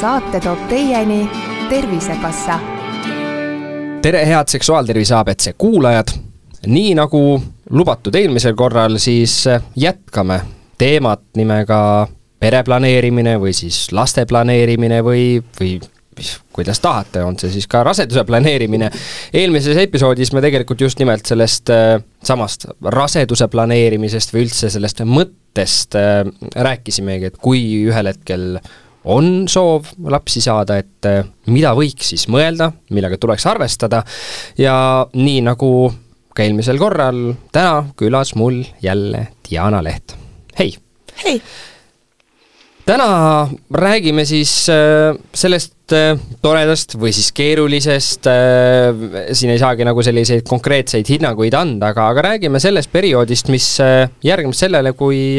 saate toob teieni Tervisekassa. tere, head Seksuaaltervise abc kuulajad. nii nagu lubatud eelmisel korral, siis jätkame teemat nimega pereplaneerimine või siis laste planeerimine või, või kuidas tahate, on see siis ka raseduse planeerimine. eelmises episoodis me tegelikult just nimelt sellest äh, samast raseduse planeerimisest või üldse sellest mõttest äh, rääkisimegi, et kui ühel hetkel on soov lapsi saada, et äh, mida võiks siis mõelda, millega tuleks arvestada ja nii nagu ka eelmisel korral, täna külas mul jälle Diana Leht, hei! hei! täna räägime siis äh, sellest äh, toredast või siis keerulisest, siin ei saagi nagu selliseid konkreetseid hinnanguid anda, aga, aga räägime sellest perioodist, mis järgneb sellele, kui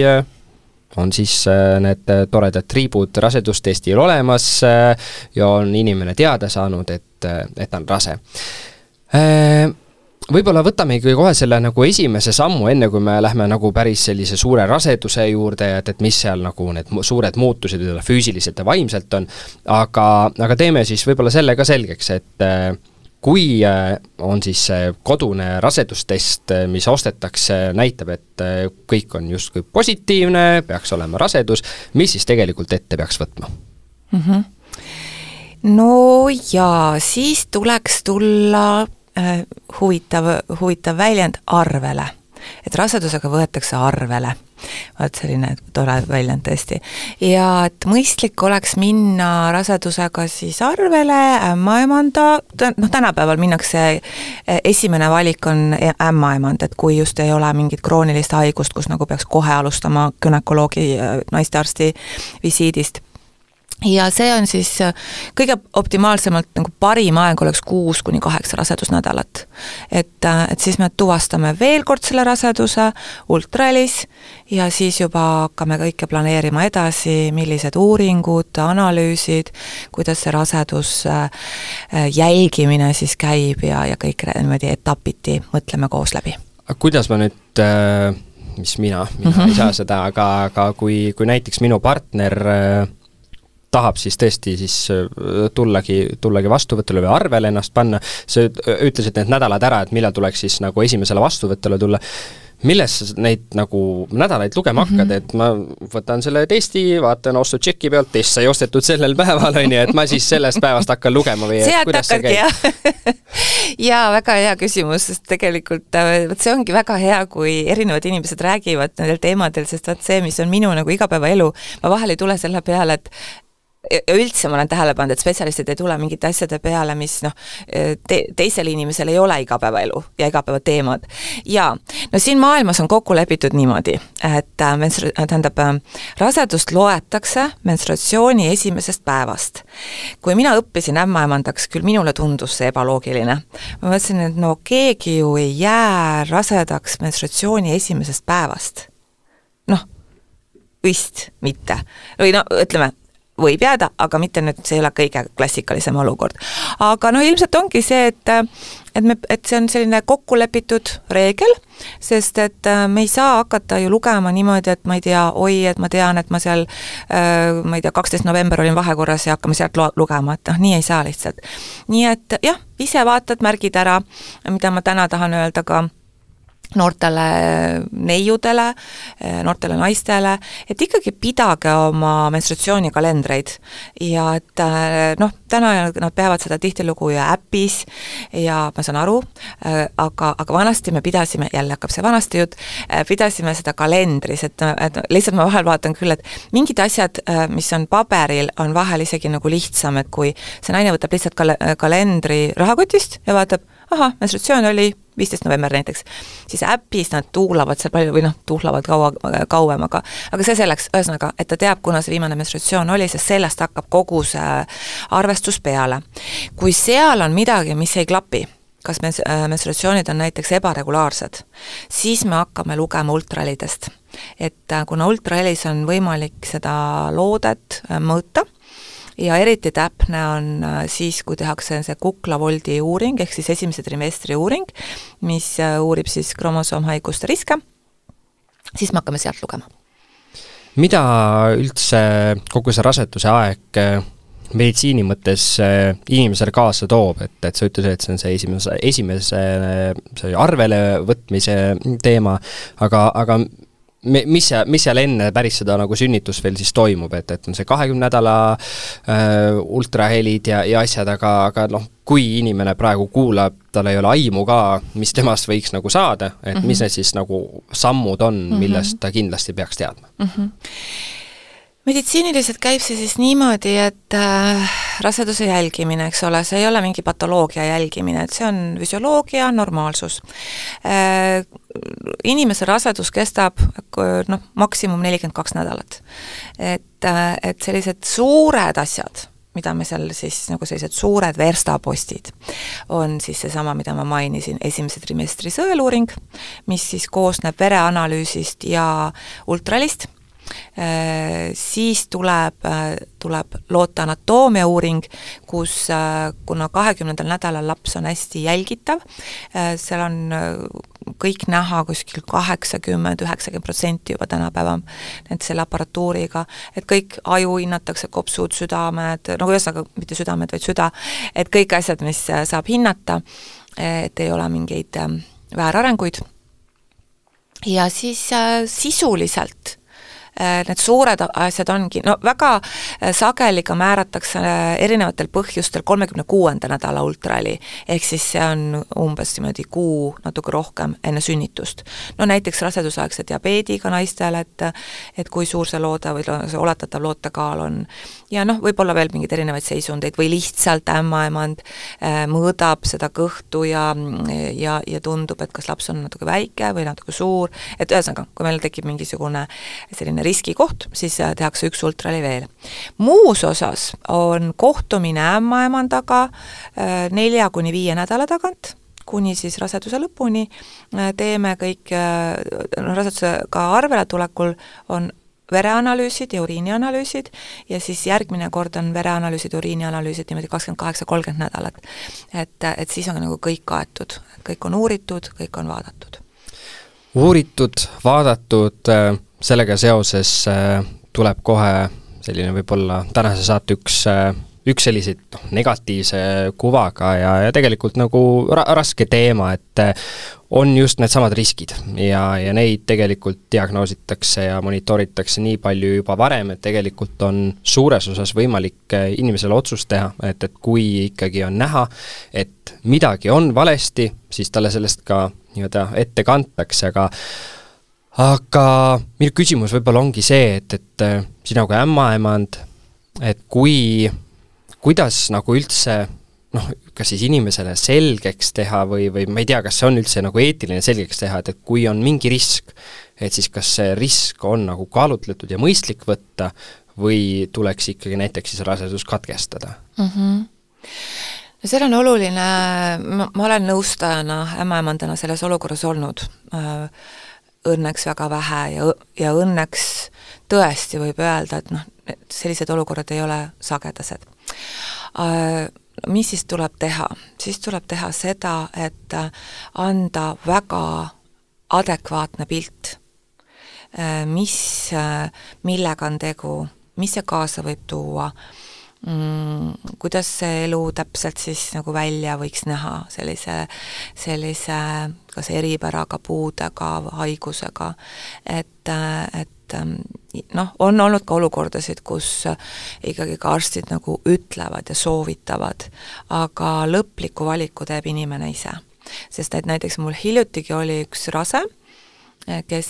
on siis need toredad triibud rasedustestil olemas ja on inimene teada saanud, et, et ta on rase. Võib-olla võtamegi kohe selle nagu esimese sammu, enne kui me lähme nagu päris sellise suure raseduse juurde, et, et mis seal nagu need suured muutused füüsiliselt ja vaimselt on, aga, aga teeme siis võib-olla selle ka selgeks, et äh, kui äh, on siis see kodune rasedustest, äh, mis ostetakse, näitab, et kõik on justkui positiivne, peaks olema rasedus, mis siis tegelikult ette peaks võtma mm? -hmm. no jaa, siis tuleks tulla Äh, huvitav, huvitav väljend, arvele. Et rasedusega võetakse arvele. vot selline tore väljend tõesti. ja et mõistlik oleks minna rasedusega siis arvele, ämmaemanda, noh tänapäeval minnakse, e, esimene valik on e, ämmaemand, et kui just ei ole mingit kroonilist haigust, kus nagu peaks kohe alustama günekoloogi, naistearsti visiidist ja see on siis äh, kõige optimaalsemalt nagu parim aeg oleks kuus kuni kaheksa rasedusnädalat. et, äh, et siis me tuvastame veel kord selle raseduse ultrahelis ja siis juba hakkame kõike planeerima edasi, millised uuringud, analüüsid, kuidas see rasedus äh, jälgimine siis käib ja, ja kõik niimoodi etapiti mõtleme koos läbi. kuidas ma nüüd mis mina, mina mm -hmm. ei saa seda, aga, aga kui, kui näiteks minu partner äh, tahab siis tõesti siis äh, tullagi, tullagi vastuvõtule või arvele ennast panna, sa ütlesid need nädalad ära, et millal tuleks siis nagu esimesele vastuvõtule tulla, milles sa neid nagu nädalaid lugema hakkad? Mm, -hmm. et ma võtan selle testi, vaatan ostutšeki pealt, test sai ostetud sellel päeval, on ju, et ma siis sellest päevast hakkan lugema või sealt hakkadki, jah. Jaa, väga hea küsimus, sest tegelikult äh, vot see ongi väga hea, kui erinevad inimesed räägivad nendel teemadel, sest vot see, mis on minu nagu igapäevaelu, ma vahel ei tule selle peale, et ja üldse ma olen tähele pannud, et spetsialistid ei tule mingite asjade peale, mis noh, te-, teisel inimesel ei ole igapäevaelu ja igapäevateemad. ja no siin maailmas on kokku lepitud niimoodi, et äh, menstru-, tähendab, äh, rasedust loetakse menstratsiooni esimesest päevast. kui mina õppisin ämmaemandaks, küll minule tundus see ebaloogiline. ma mõtlesin, et no keegi ju ei jää rasedaks menstratsiooni esimesest päevast. noh, vist mitte. või no ütleme, võib jääda, aga mitte nüüd, see ei ole kõige klassikalisem olukord. aga no ilmselt ongi see, et et me, et see on selline kokkulepitud reegel, sest et äh, me ei saa hakata ju lugema niimoodi, et ma ei tea, oi, et ma tean, et ma seal äh, ma ei tea, kaksteist november olin vahekorras ja hakkame sealt lo-, lugema, et noh, nii ei saa lihtsalt. nii et jah, ise vaatad, märgid ära, mida ma täna tahan öelda ka noortele neiudele, noortele naistele, et ikkagi pidage oma menstratsioonikalendreid ja et noh, täna nad peavad seda tihtilugu ju äpis ja ma saan aru, aga, aga vanasti me pidasime, jälle hakkab see vanasti jutt, pidasime seda kalendris, et, et lihtsalt ma vahel vaatan küll, et mingid asjad, mis on paberil, on vahel isegi nagu lihtsam, et kui see naine võtab lihtsalt kal-, kalendri rahakotist ja vaatab, ahah, menstratsioon oli viisteist november näiteks, siis äpis nad tuulavad seal palju või noh, tuhlavad kaua, kauem, aga aga see selleks, ühesõnaga, et ta teab, kuna see viimane menstratsioon oli, sest sellest hakkab kogu see arvestus peale. kui seal on midagi, mis ei klapi, kas mens-, menstratsioonid on näiteks ebaregulaarsed, siis me hakkame lugema ultrahelidest. et kuna ultrahelis on võimalik seda loodet mõõta, ja eriti täpne on äh, siis, kui tehakse see kuklavoldi uuring, ehk siis esimese trimestri uuring, mis äh, uurib siis kromosoomhaiguste riske, siis me hakkame sealt lugema. mida üldse kogu see raseduse aeg äh, meditsiini mõttes inimesele kaasa toob, et, et sa ütlesid, et see on see esimese, esimese see arvele võtmise teema, aga, aga me, mis seal, mis seal enne päris seda nagu sünnitust veel siis toimub, et, et on see kahekümne nädala äh, ultrahelid ja, ja asjad, aga, aga noh, kui inimene praegu kuulab, tal ei ole aimu ka, mis temast võiks nagu saada, et mm -hmm. mis need siis nagu sammud on, millest mm -hmm. ta kindlasti peaks teadma mm? -hmm meditsiiniliselt käib see siis niimoodi, et äh, raseduse jälgimine, eks ole, see ei ole mingi patoloogia jälgimine, et see on füsioloogia, normaalsus äh,. Inimese rasedus kestab noh, maksimum nelikümmend kaks nädalat. et äh,, et sellised suured asjad, mida me seal siis, nagu sellised suured verstapostid, on siis seesama, mida ma mainisin, esimese trimestri sõeluuring, mis siis koosneb vereanalüüsist ja ultralist siis tuleb, äh, tuleb loota anaatoomia uuring, kus äh, kuna kahekümnendal nädalal laps on hästi jälgitav, seal on kõik näha kuskil kaheksakümmend, üheksakümmend protsenti juba tänapäeva need selle aparatuuriga, et kõik aju hinnatakse, kopsud, südamed, no ühesõnaga mitte südamed, vaid süda, et kõik asjad, mis saab hinnata, et ei ole mingeid väärarenguid, ja siis sisuliselt Äh, need suured asjad ongi, no väga äh, sageli ka määratakse äh, erinevatel põhjustel kolmekümne kuuenda nädala ultrali, ehk siis see on umbes niimoodi kuu, natuke rohkem enne sünnitust. no näiteks rasedusaegse diabeediga naistel, et et kui suur see looda või see oletatav lootekaal on, ja noh, võib-olla veel mingeid erinevaid seisundeid või lihtsalt ämmaemand mõõdab seda kõhtu ja, ja, ja tundub, et kas laps on natuke väike või natuke suur, et ühesõnaga, kui meil tekib mingisugune selline riskikoht, siis äh, tehakse üks ultrali veel. muus osas on kohtumine ämmaemandaga äh, nelja kuni viie nädala tagant, kuni siis raseduse lõpuni, äh, teeme kõik, noh rasedusega arvele tulekul on vereanalüüsid ja uriinianalüüsid ja siis järgmine kord on vereanalüüsid, uriinianalüüsid niimoodi kakskümmend kaheksa, kolmkümmend nädalat. et, et siis on nagu kõik kaetud, kõik on uuritud, kõik on vaadatud. uuritud, vaadatud äh sellega seoses äh, tuleb kohe selline võib-olla tänase saate üks, äh, üks selliseid noh, negatiivse kuvaga ja, ja tegelikult nagu ra-, raske teema, et äh, on just needsamad riskid ja, ja neid tegelikult diagnoositakse ja monitooritakse nii palju juba varem, et tegelikult on suures osas võimalik inimesel otsust teha, et, et kui ikkagi on näha, et midagi on valesti, siis talle sellest ka nii-öelda ette kantakse, aga aga minu küsimus võib-olla ongi see, et, et äh, sina kui ämmaemand, et kui, kuidas nagu üldse noh, kas siis inimesele selgeks teha või, või ma ei tea, kas see on üldse nagu eetiline selgeks teha, et, et kui on mingi risk, et siis kas see risk on nagu kaalutletud ja mõistlik võtta või tuleks ikkagi näiteks siis rasedus katkestada mm? -hmm no seal on oluline, ma, olen nõustajana, ämmaemandana selles olukorras olnud äh,, õnneks väga vähe ja, ja õnneks tõesti võib öelda, et noh, sellised olukorrad ei ole sagedased. Äh, mis siis tuleb teha? siis tuleb teha seda, et anda väga adekvaatne pilt, äh, mis, äh, millega on tegu, mis see kaasa võib tuua mm,, kuidas see elu täpselt siis nagu välja võiks näha sellise, sellise kas eripäraga, puudega, haigusega, et, et noh, on olnud ka olukordasid, kus ikkagi ka arstid nagu ütlevad ja soovitavad, aga lõpliku valiku teeb inimene ise. sest et näiteks mul hiljutigi oli üks rase, kes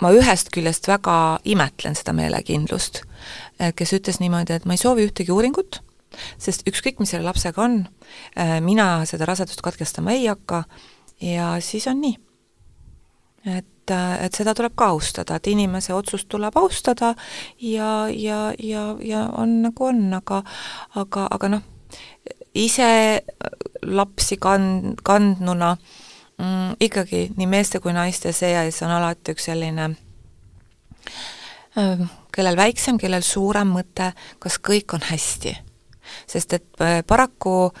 ma ühest küljest väga imetlen seda meelekindlust, kes ütles niimoodi, et ma ei soovi ühtegi uuringut, sest ükskõik, mis selle lapsega on, mina seda rasedust katkestama ei hakka ja siis on nii. et, et seda tuleb ka austada, et inimese otsust tuleb austada ja, ja, ja, ja on nagu on, aga aga, aga noh, ise lapsi kand-, kandnuna äh, mm, ikkagi nii meeste kui naiste sees on alati üks selline äh, kellel väiksem, kellel suurem mõte, kas kõik on hästi. sest et äh, paraku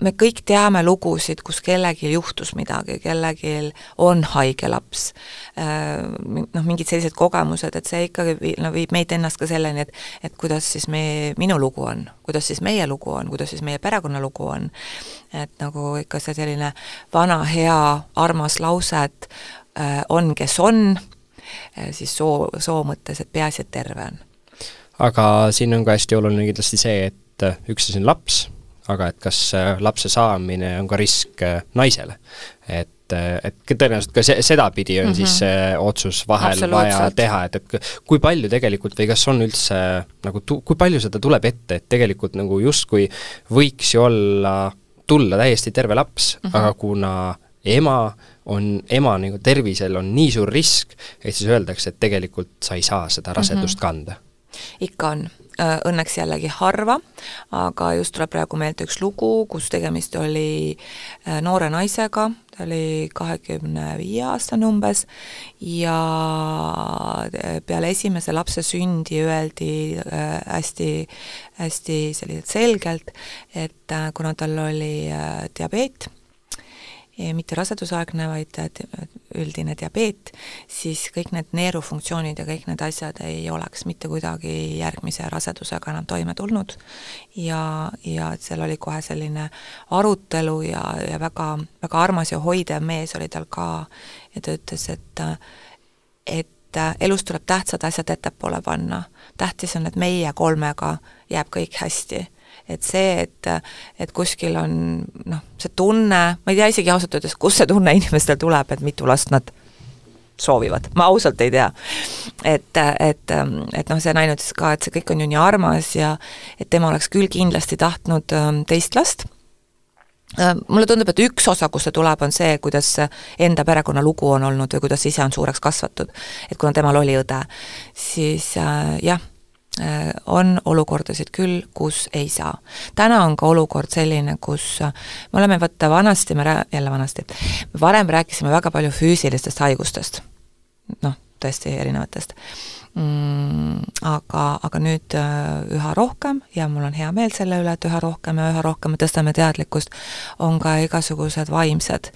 me kõik teame lugusid, kus kellelgi juhtus midagi, kellelgi on haige laps, äh, noh, mingid sellised kogemused, et see ikkagi vii, no viib meid ennast ka selleni, et et kuidas siis me, minu lugu on, kuidas siis meie lugu on, kuidas siis meie perekonna lugu on. et nagu ikka see selline vana hea armas lause, et äh, on, kes on, äh, siis soo, soo mõttes, et peaasi, et terve on. aga siin on ka hästi oluline kindlasti see, et üks asi on laps, aga et kas äh, lapse saamine on ka risk äh, naisele. et, äh, et tõenäoliselt ka see, sedapidi on mm -hmm. siis see otsus vahel vaja teha, et, et kui palju tegelikult või kas on üldse nagu tu-, kui palju seda tuleb ette, et tegelikult nagu justkui võiks ju olla, tulla täiesti terve laps mm, -hmm. aga kuna ema on, ema nagu tervisel on nii suur risk, et siis öeldakse, et tegelikult sa ei saa seda rasedust mm -hmm. kanda. ikka on õnneks jällegi harva, aga just tuleb praegu meelde üks lugu, kus tegemist oli äh, noore naisega, ta oli kahekümne viie aastane umbes, ja äh, peale esimese lapse sündi öeldi hästi, hästi selliselt selgelt, et kuna tal oli diabeet, mitte rasedusaegne, vaid üldine diabeet, siis kõik need neerufunktsioonid ja kõik need asjad ei oleks mitte kuidagi järgmise rasedusega enam toime tulnud ja, ja et seal oli kohe selline arutelu ja, ja väga, väga armas ja hoidev mees oli tal ka ja ta ütles, et et elus tuleb tähtsad asjad ettepoole panna. tähtis on, et meie kolmega jääb kõik hästi et see, et, et kuskil on noh, see tunne, ma ei tea isegi ausalt öeldes, kust see tunne inimestel tuleb, et mitu last nad soovivad, ma ausalt ei tea. et, et, et noh, see naine ütles ka, et see kõik on ju nii armas ja et tema oleks küll kindlasti tahtnud ähm, teist last ähm, mulle tundub, et üks osa, kust see tuleb, on see, kuidas enda perekonna lugu on olnud või kuidas ise on suureks kasvatud. et kuna temal oli õde, siis äh, jah on olukordasid küll, kus ei saa. täna on ka olukord selline, kus äh, me oleme, vaata vanasti me rää-, jälle vanasti, varem rääkisime väga palju füüsilistest haigustest, noh, tõesti erinevatest mm,, aga, aga nüüd äh, üha rohkem ja mul on hea meel selle üle, et üha rohkem ja üha rohkem me tõstame teadlikkust, on ka igasugused vaimsed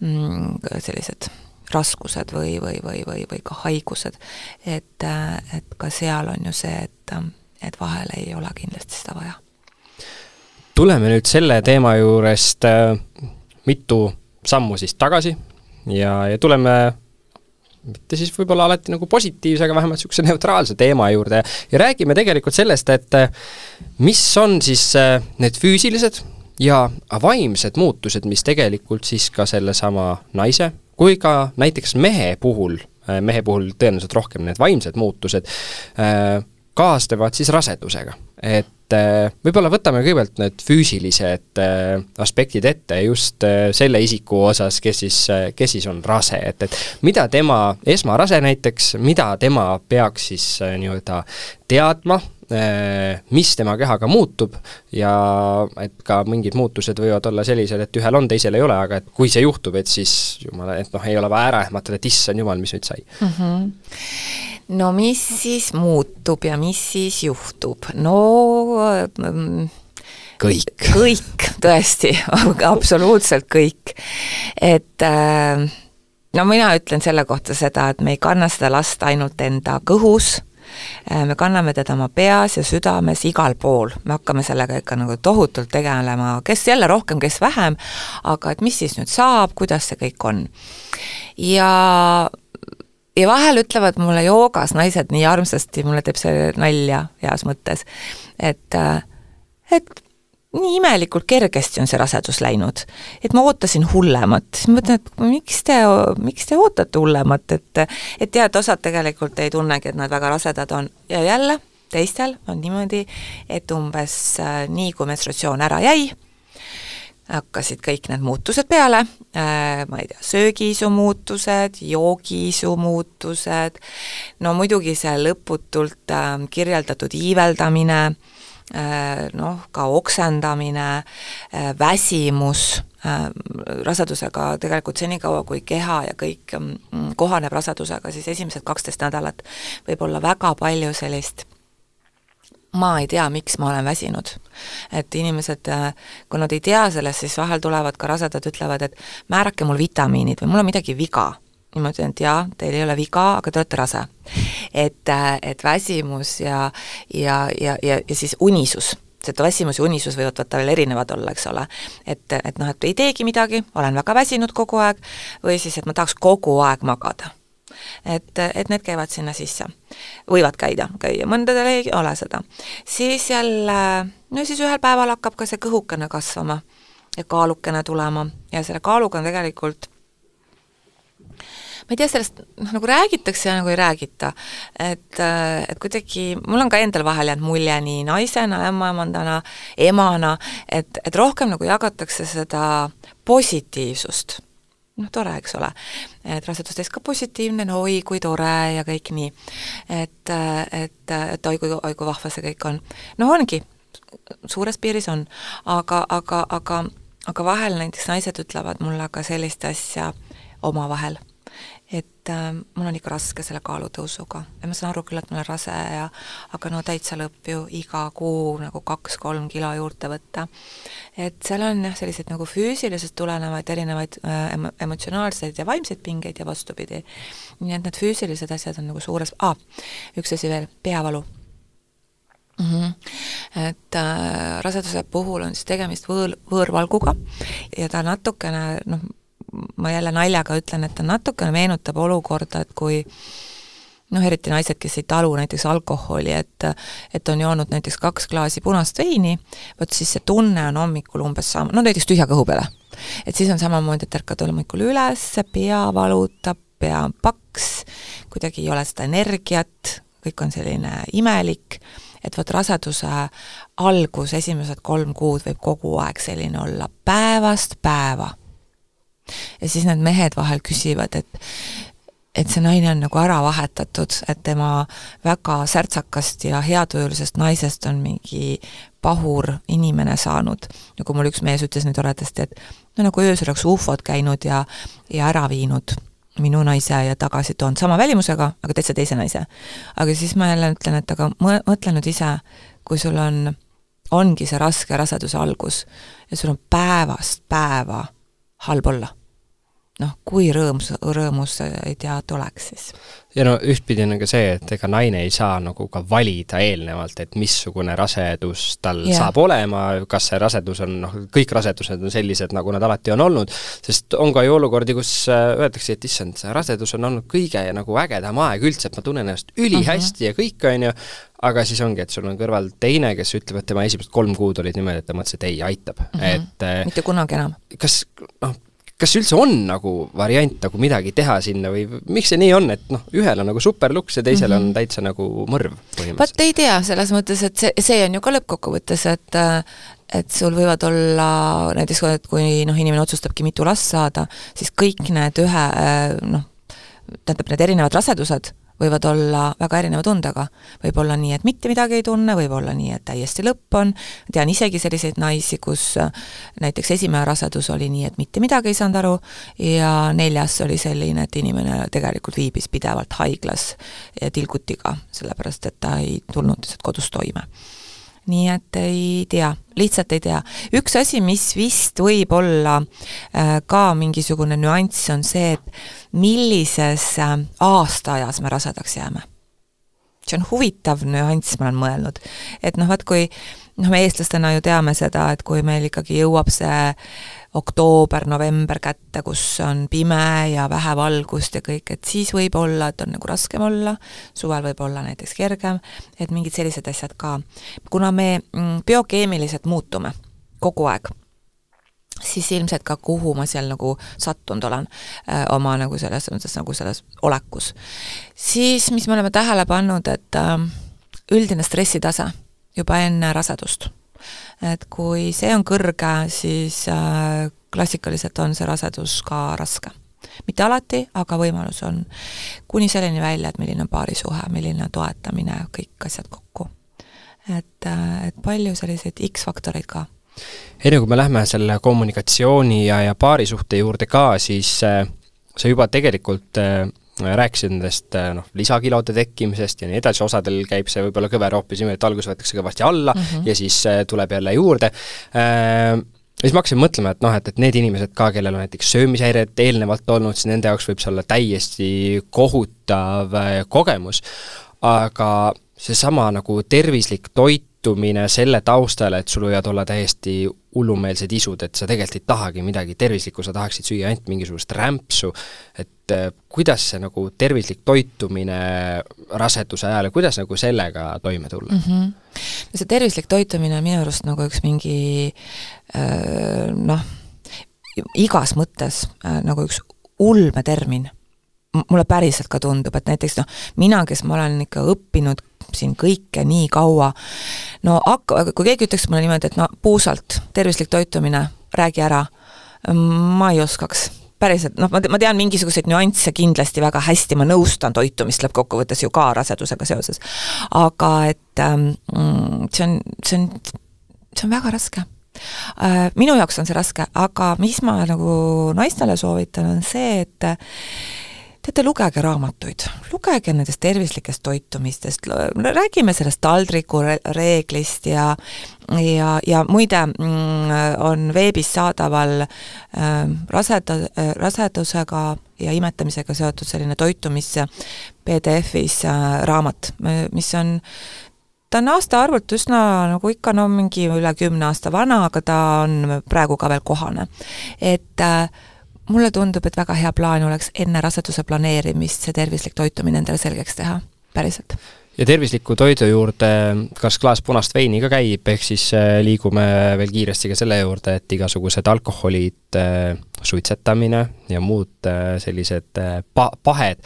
mm, sellised raskused või, või, või, või, või ka haigused. et, et ka seal on ju see, et, et vahel ei ole kindlasti seda vaja. tuleme nüüd selle teema juurest äh, mitu sammu siis tagasi ja, ja tuleme mitte siis võib-olla alati nagu positiivse, aga vähemalt niisuguse neutraalse teema juurde ja räägime tegelikult sellest, et äh, mis on siis äh, need füüsilised ja vaimsed muutused, mis tegelikult siis ka sellesama naise kui ka näiteks mehe puhul, äh, mehe puhul tõenäoliselt rohkem need vaimsed muutused, äh, kaasnevad siis rasedusega. et äh, võib-olla võtame kõigepealt need füüsilised aspektid ette just selle isiku osas, kes siis, kes siis on rase, et, et mida tema, esmarase näiteks, mida tema peaks siis nii-öelda teadma, mis tema kehaga muutub ja et ka mingid muutused võivad olla sellised, et ühel on, teisel ei ole, aga et kui see juhtub, et siis jumala, et noh, ei ole vaja ära ehmatada, et issand jumal, mis nüüd sai mm. -hmm. no mis siis muutub ja mis siis juhtub, no mm, kõik. kõik, tõesti absoluutselt kõik. et äh, no mina ütlen selle kohta seda, et me ei kanna seda last ainult enda kõhus Äh, me kanname teda oma peas ja südames igal pool, me hakkame sellega ikka nagu tohutult tegelema, kes jälle rohkem, kes vähem, aga et mis siis nüüd saab, kuidas see kõik on. ja ja vahel ütlevad mulle joogas naised nii armsasti, mulle teeb see nalja heas mõttes, et äh, et nii imelikult kergesti on see rasedus läinud, et ma ootasin hullemat, siis ma mõtlen, et miks te, miks te ootate hullemat, et et tead, osad tegelikult ei tunnegi, et nad väga rasedad on. Ja jälle teistel on niimoodi, et umbes äh, nii, kui menstratsioon ära jäi, hakkasid kõik need muutused peale äh,, ma ei tea, söögiisu muutused, joogiisu muutused, no muidugi see lõputult äh, kirjeldatud iiveldamine noh, ka oksendamine, äh, väsimus, äh, rasedusega tegelikult senikaua, kui keha ja kõik mm, kohaneb rasedusega, siis esimesed kaksteist nädalat võib olla väga palju sellist ma ei tea, miks ma olen väsinud. et inimesed, kui nad ei tea sellest, siis vahel tulevad ka rasedad, ütlevad, et määrake mul vitamiinid või mul on midagi viga ja ma ütlen, et jaa, teil ei ole viga, aga te olete rase. et, et väsimus ja, ja, ja, ja, ja siis unisus et väsimus ja unisus võivad vaata veel erinevad olla, eks ole. et, et noh, et ei teegi midagi, olen väga väsinud kogu aeg, või siis, et ma tahaks kogu aeg magada. et, et need käivad sinna sisse. võivad käida, käia, mõndadel ei ole seda. siis jälle, no siis ühel päeval hakkab ka see kõhukene kasvama ja kaalukene tulema ja selle kaaluga on tegelikult ma ei tea, sellest noh, nagu räägitakse ja nagu ei räägita. et, äh, et kuidagi, mul on ka endal vahel jäänud mulje nii naisena, ämmaemandana, emana, et, et rohkem nagu jagatakse seda positiivsust noh, tore, eks ole. et rasedustest ka positiivne, no oi kui tore ja kõik nii. et, et, et oi kui, oi kui vahva see kõik on. no ongi, suures piiris on, aga, aga, aga, aga vahel näiteks naised ütlevad mulle ka sellist asja omavahel et äh, mul on ikka raske selle kaalutõusuga ja ma saan aru küll, et ma olen rase ja aga no täitsa lõpp ju iga kuu nagu kaks-kolm kilo juurde võtta. et seal on jah, selliseid nagu füüsilisest tulenevaid erinevaid äh, emotsionaalseid ja vaimseid pingeid ja vastupidi. nii et need füüsilised asjad on nagu suures ah,, üks asi veel, peavalu Mm -hmm. et äh, raseduse puhul on siis tegemist võõr, võõrvalguga ja ta natukene noh, ma jälle naljaga ütlen, et ta natukene meenutab olukorda, et kui noh, eriti naised, kes ei talu näiteks alkoholi, et et on joonud näiteks kaks klaasi punast veini, vot siis see tunne on hommikul umbes sama, no näiteks tühja kõhu peale. et siis on samamoodi, et ärkad hommikul üles, pea valutab, pea on paks, kuidagi ei ole seda energiat, kõik on selline imelik, et vot raseduse algus, esimesed kolm kuud võib kogu aeg selline olla, päevast päeva ja siis need mehed vahel küsivad, et et see naine on nagu ära vahetatud, et tema väga särtsakast ja heatujulisest naisest on mingi pahur inimene saanud. nagu mul üks mees ütles nii toredasti, et no nagu öösel oleks ufod käinud ja, ja ära viinud minu naise ja tagasi toonud sama välimusega, aga täitsa teise naise. aga siis ma jälle ütlen, et aga mõtle nüüd ise, kui sul on, ongi see raske raseduse algus ja sul on päevast päeva halb olla. Noh, kui rõõmus, rõõmus ei tea, et oleks siis. ja no ühtpidi on ka see, et ega naine ei saa nagu ka valida eelnevalt, et missugune rasedus tal yeah. saab olema, kas see rasedus on noh, kõik rasedused on sellised, nagu nad alati on olnud, sest on ka ju olukordi, kus äh, öeldakse, et issand, see rasedus on olnud kõige nagu ägedam aeg üldse, et ma tunnen ennast ülihästi uh -huh. ja kõik, on ju, aga siis ongi, et sul on kõrval teine, kes ütleb, et tema esimesed kolm kuud olid niimoodi, et ta mõtles, et ei, aitab mm, -hmm. et äh, mitte kunagi enam. kas noh, kas üldse on nagu variant nagu midagi teha sinna või miks see nii on, et noh, ühel on nagu super luks ja teisel mm -hmm. on täitsa nagu mõrv põhimõtteliselt? vot ei tea, selles mõttes, et see, see on ju ka lõppkokkuvõttes, et et sul võivad olla näiteks, et kui noh, inimene otsustabki mitu last saada, siis kõik need ühe noh, tähendab, need erinevad rasedused võivad olla väga erineva tundega. võib olla nii, et mitte midagi ei tunne, võib olla nii, et täiesti lõpp on, tean isegi selliseid naisi, kus äh, näiteks esimene rasedus oli nii, et mitte midagi ei saanud aru ja neljas oli selline, et inimene tegelikult viibis pidevalt haiglas tilgutiga, sellepärast et ta ei tulnud lihtsalt kodus toime nii et ei tea, lihtsalt ei tea. üks asi, mis vist võib olla äh, ka mingisugune nüanss, on see, et millises äh, aastaajas me rasedaks jääme. see on huvitav nüanss, ma olen mõelnud. et noh, vaat kui noh, me eestlastena ju teame seda, et kui meil ikkagi jõuab see oktoober-november kätte, kus on pime ja vähe valgust ja kõik, et siis võib olla, et on nagu raskem olla, suvel võib olla näiteks kergem, et mingid sellised asjad ka. kuna me mm, biokeemiliselt muutume kogu aeg, siis ilmselt ka kuhu ma seal nagu sattunud olen öö, oma nagu selles mõttes nagu selles olekus. siis, mis me oleme tähele pannud, et öö, üldine stressitase juba enne rasedust et kui see on kõrge, siis äh, klassikaliselt on see rasedus ka raske. mitte alati, aga võimalus on. kuni selleni välja, et milline on paarisuhe, milline on toetamine, kõik asjad kokku. et, äh, et palju selliseid X-faktoreid ka enne kui me lähme selle kommunikatsiooni ja, ja paarisuhte juurde ka, siis äh, sa juba tegelikult äh, rääkisid nendest noh, lisakilode tekkimisest ja nii edasi, osadel käib see võib-olla kõver hoopis niimoodi, et alguses võetakse kõvasti alla mm -hmm. ja siis tuleb jälle juurde äh,, ja siis ma hakkasin mõtlema, et noh, et, et need inimesed ka, kellel on näiteks söömishäired eelnevalt olnud, siis nende jaoks võib see olla täiesti kohutav kogemus, aga seesama nagu tervislik toitumine selle taustal, et sul võivad olla täiesti hullumeelsed isud, et sa tegelikult ei tahagi midagi tervislikku, sa tahaksid süüa ainult mingisugust rämpsu, et äh, kuidas see nagu tervislik toitumine raseduse ajal ja kuidas nagu sellega toime tulla mm? -hmm. no see tervislik toitumine on minu arust nagu üks mingi äh, noh, igas mõttes äh, nagu üks ulmetermin mulle päriselt ka tundub, et näiteks noh, mina, kes ma olen ikka õppinud siin kõike nii kaua, no hakka, kui keegi ütleks mulle niimoodi, et no puusalt, tervislik toitumine, räägi ära, ma ei oskaks päriselt, noh, ma, ma tean mingisuguseid nüansse kindlasti väga hästi, ma nõustan toitumist lõppkokkuvõttes ju ka rasedusega seoses. aga et ähm, see on, see on, see on väga raske äh,. Minu jaoks on see raske, aga mis ma nagu naistele soovitan, on see, et teate, lugege raamatuid, lugege nendest tervislikest toitumistest, räägime sellest taldriku reeglist ja ja, ja muide, mm, on veebis saadaval äh, raseda, rasedusega ja imetamisega seotud selline toitumis PDF-is äh, raamat, mis on ta on aastaarvult üsna nagu ikka no mingi üle kümne aasta vana, aga ta on praegu ka veel kohane. et äh, mulle tundub, et väga hea plaan oleks enne raseduse planeerimist see tervislik toitumine endale selgeks teha, päriselt. ja tervisliku toidu juurde, kas klaas punast veini ka käib, ehk siis äh, liigume veel kiiresti ka selle juurde, et igasugused alkoholid, äh, suitsetamine ja muud äh, sellised pa-, pahed,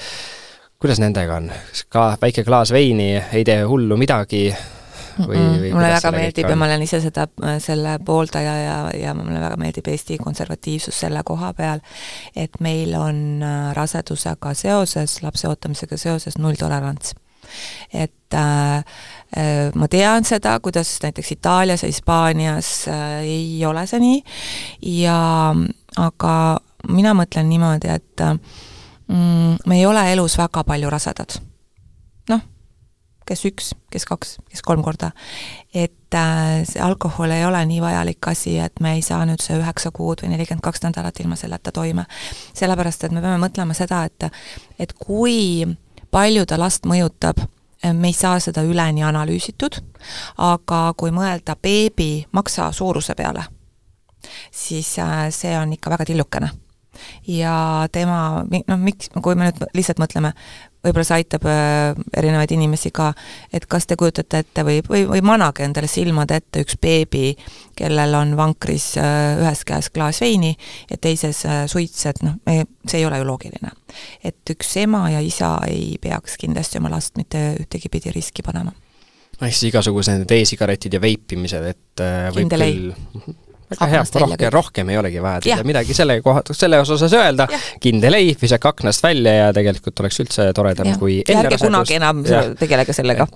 kuidas nendega on? kas ka väike klaas veini ei tee hullu midagi, või, või mulle väga meeldib ja ma olen ise seda, selle pooldaja ja, ja mulle väga meeldib Eesti konservatiivsus selle koha peal, et meil on äh, rasedusega seoses, lapse ootamisega seoses nulltolerants. et äh, äh, ma tean seda, kuidas näiteks Itaalias ja Hispaanias äh, ei ole see nii. Ja aga mina mõtlen niimoodi, et äh, mm, me ei ole elus väga palju rasedad kes üks, kes kaks, kes kolm korda. et äh, see alkohol ei ole nii vajalik asi, et me ei saa nüüd see üheksa kuud või nelikümmend kaks nädalat ilma selleta toime. sellepärast, et me peame mõtlema seda, et et kui palju ta last mõjutab, me ei saa seda üleni analüüsitud, aga kui mõelda beebi maksa suuruse peale, siis äh, see on ikka väga tillukene ja tema, noh miks, kui me nüüd lihtsalt mõtleme, võib-olla see aitab äh, erinevaid inimesi ka, et kas te kujutate ette või, või, või manage endale silmade ette üks beebi, kellel on vankris äh, ühes käes klaas veini ja teises äh, suits, et noh, see ei ole ju loogiline. et üks ema ja isa ei peaks kindlasti oma last mitte ühtegi pidi riski panema ehk siis igasugused need e-sigaretid ja veipimised, et võib Kindel küll väga hea, rohkem, rohkem ei olegi vaja teile midagi selle koha, selle osas öelda, kindel ei, visake aknast välja ja tegelikult oleks üldse toredam, kui enne ärge kunagi enam ja, tegelege sellega.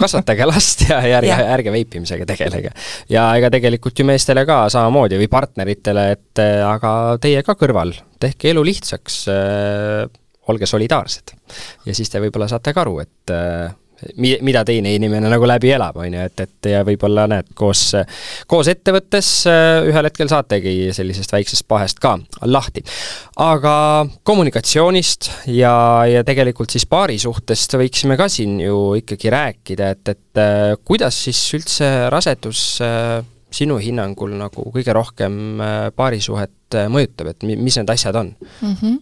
kasvatage last ja, ja ärge, ärge veipimisega tegelege. ja ega tegelikult ju meestele ka samamoodi või partneritele, et aga teie ka kõrval, tehke elu lihtsaks äh,, olge solidaarsed. ja siis te võib-olla saate ka aru, et äh, mi-, mida teine inimene nagu läbi elab, on ju, et, et ja võib-olla näed, koos, koos ettevõttes äh, ühel hetkel saategi sellisest väiksest pahest ka lahti. aga kommunikatsioonist ja, ja tegelikult siis paarisuhtest võiksime ka siin ju ikkagi rääkida, et, et äh, kuidas siis üldse rasedus äh, sinu hinnangul nagu kõige rohkem paarisuhet mõjutab, et mis need asjad on mm? -hmm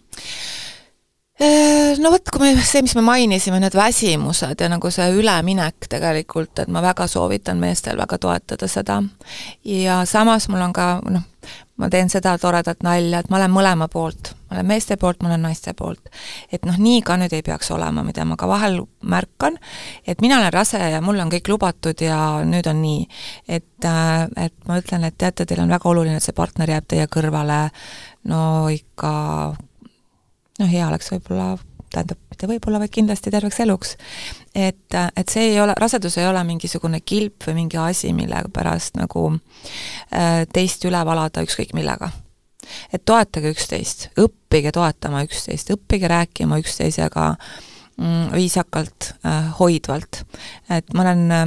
no vot, kui me, see, mis me mainisime, need väsimused ja nagu see üleminek tegelikult, et ma väga soovitan meestel väga toetada seda. ja samas mul on ka noh, ma teen seda toredat nalja, et ma olen mõlema poolt, ma olen meeste poolt, ma olen naiste poolt. et noh, nii ka nüüd ei peaks olema, mida ma ka vahel märkan, et mina olen rase ja mul on kõik lubatud ja nüüd on nii. et, äh, et ma ütlen, et teate, teil on väga oluline, et see partner jääb teie kõrvale no ikka noh, hea oleks võib-olla, tähendab, mitte võib-olla, vaid kindlasti terveks eluks. et, et see ei ole, rasedus ei ole mingisugune kilp või mingi asi, mille pärast nagu äh, teist üle valada ükskõik millega et toetage üksteist, õppige toetama üksteist, õppige rääkima üksteisega mm, viisakalt äh,, hoidvalt. et ma olen äh,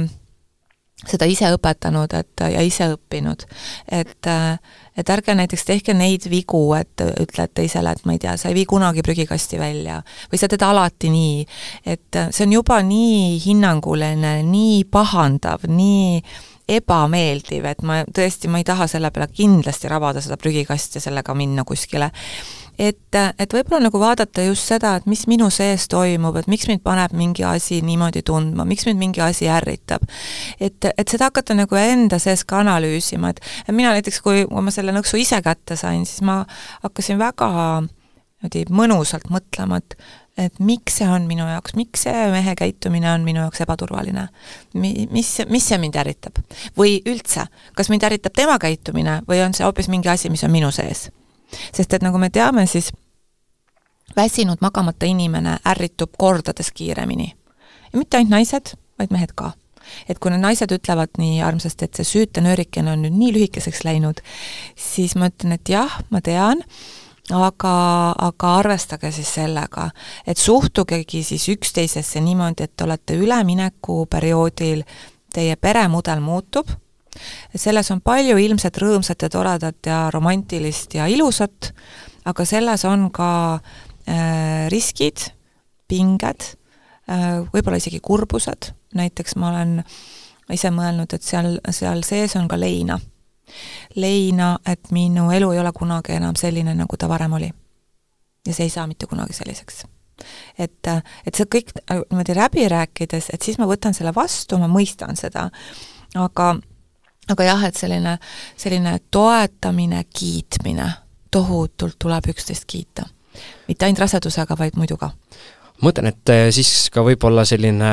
seda ise õpetanud, et ja ise õppinud, et äh, et ärge näiteks tehke neid vigu, et ütled teisele, et ma ei tea, sa ei vii kunagi prügikasti välja või sa teed alati nii, et see on juba nii hinnanguline, nii pahandav, nii ebameeldiv, et ma tõesti, ma ei taha selle peale kindlasti rabada seda prügikasti ja sellega minna kuskile et, et võib-olla nagu vaadata just seda, et mis minu sees toimub, et miks mind paneb mingi asi niimoodi tundma, miks mind mingi asi ärritab. et, et seda hakata nagu enda sees ka analüüsima, et mina näiteks, kui, kui ma selle nõksu ise kätte sain, siis ma hakkasin väga niimoodi mõnusalt mõtlema, et et miks see on minu jaoks, miks see mehe käitumine on minu jaoks ebaturvaline? Mi-, mis, mis see mind ärritab? või üldse, kas mind ärritab tema käitumine või on see hoopis mingi asi, mis on minu sees? Sest et nagu me teame, siis väsinud magamata inimene ärritub kordades kiiremini. ja mitte ainult naised, vaid mehed ka. et kui need naised ütlevad nii armsasti, et see süütenöörikene on nüüd nii lühikeseks läinud, siis ma ütlen, et jah, ma tean, aga, aga arvestage siis sellega, et suhtugegi siis üksteisesse niimoodi, et olete üleminekuperioodil, teie peremudel muutub selles on palju ilmselt rõõmsat ja toredat ja romantilist ja ilusat, aga selles on ka äh, riskid, pinged äh,, võib-olla isegi kurbused, näiteks ma olen ise mõelnud, et seal, seal sees on ka leina. leina, et minu elu ei ole kunagi enam selline, nagu ta varem oli. ja see ei saa mitte kunagi selliseks et, et see kõik äh, niimoodi läbi rääkides, et siis ma võtan selle vastu, ma mõistan seda, aga aga jah, et selline, selline toetamine, kiitmine, tohutult tuleb üksteist kiita. mitte ainult rasedusega, vaid muidu ka. ma mõtlen, et eh, siis ka võib-olla selline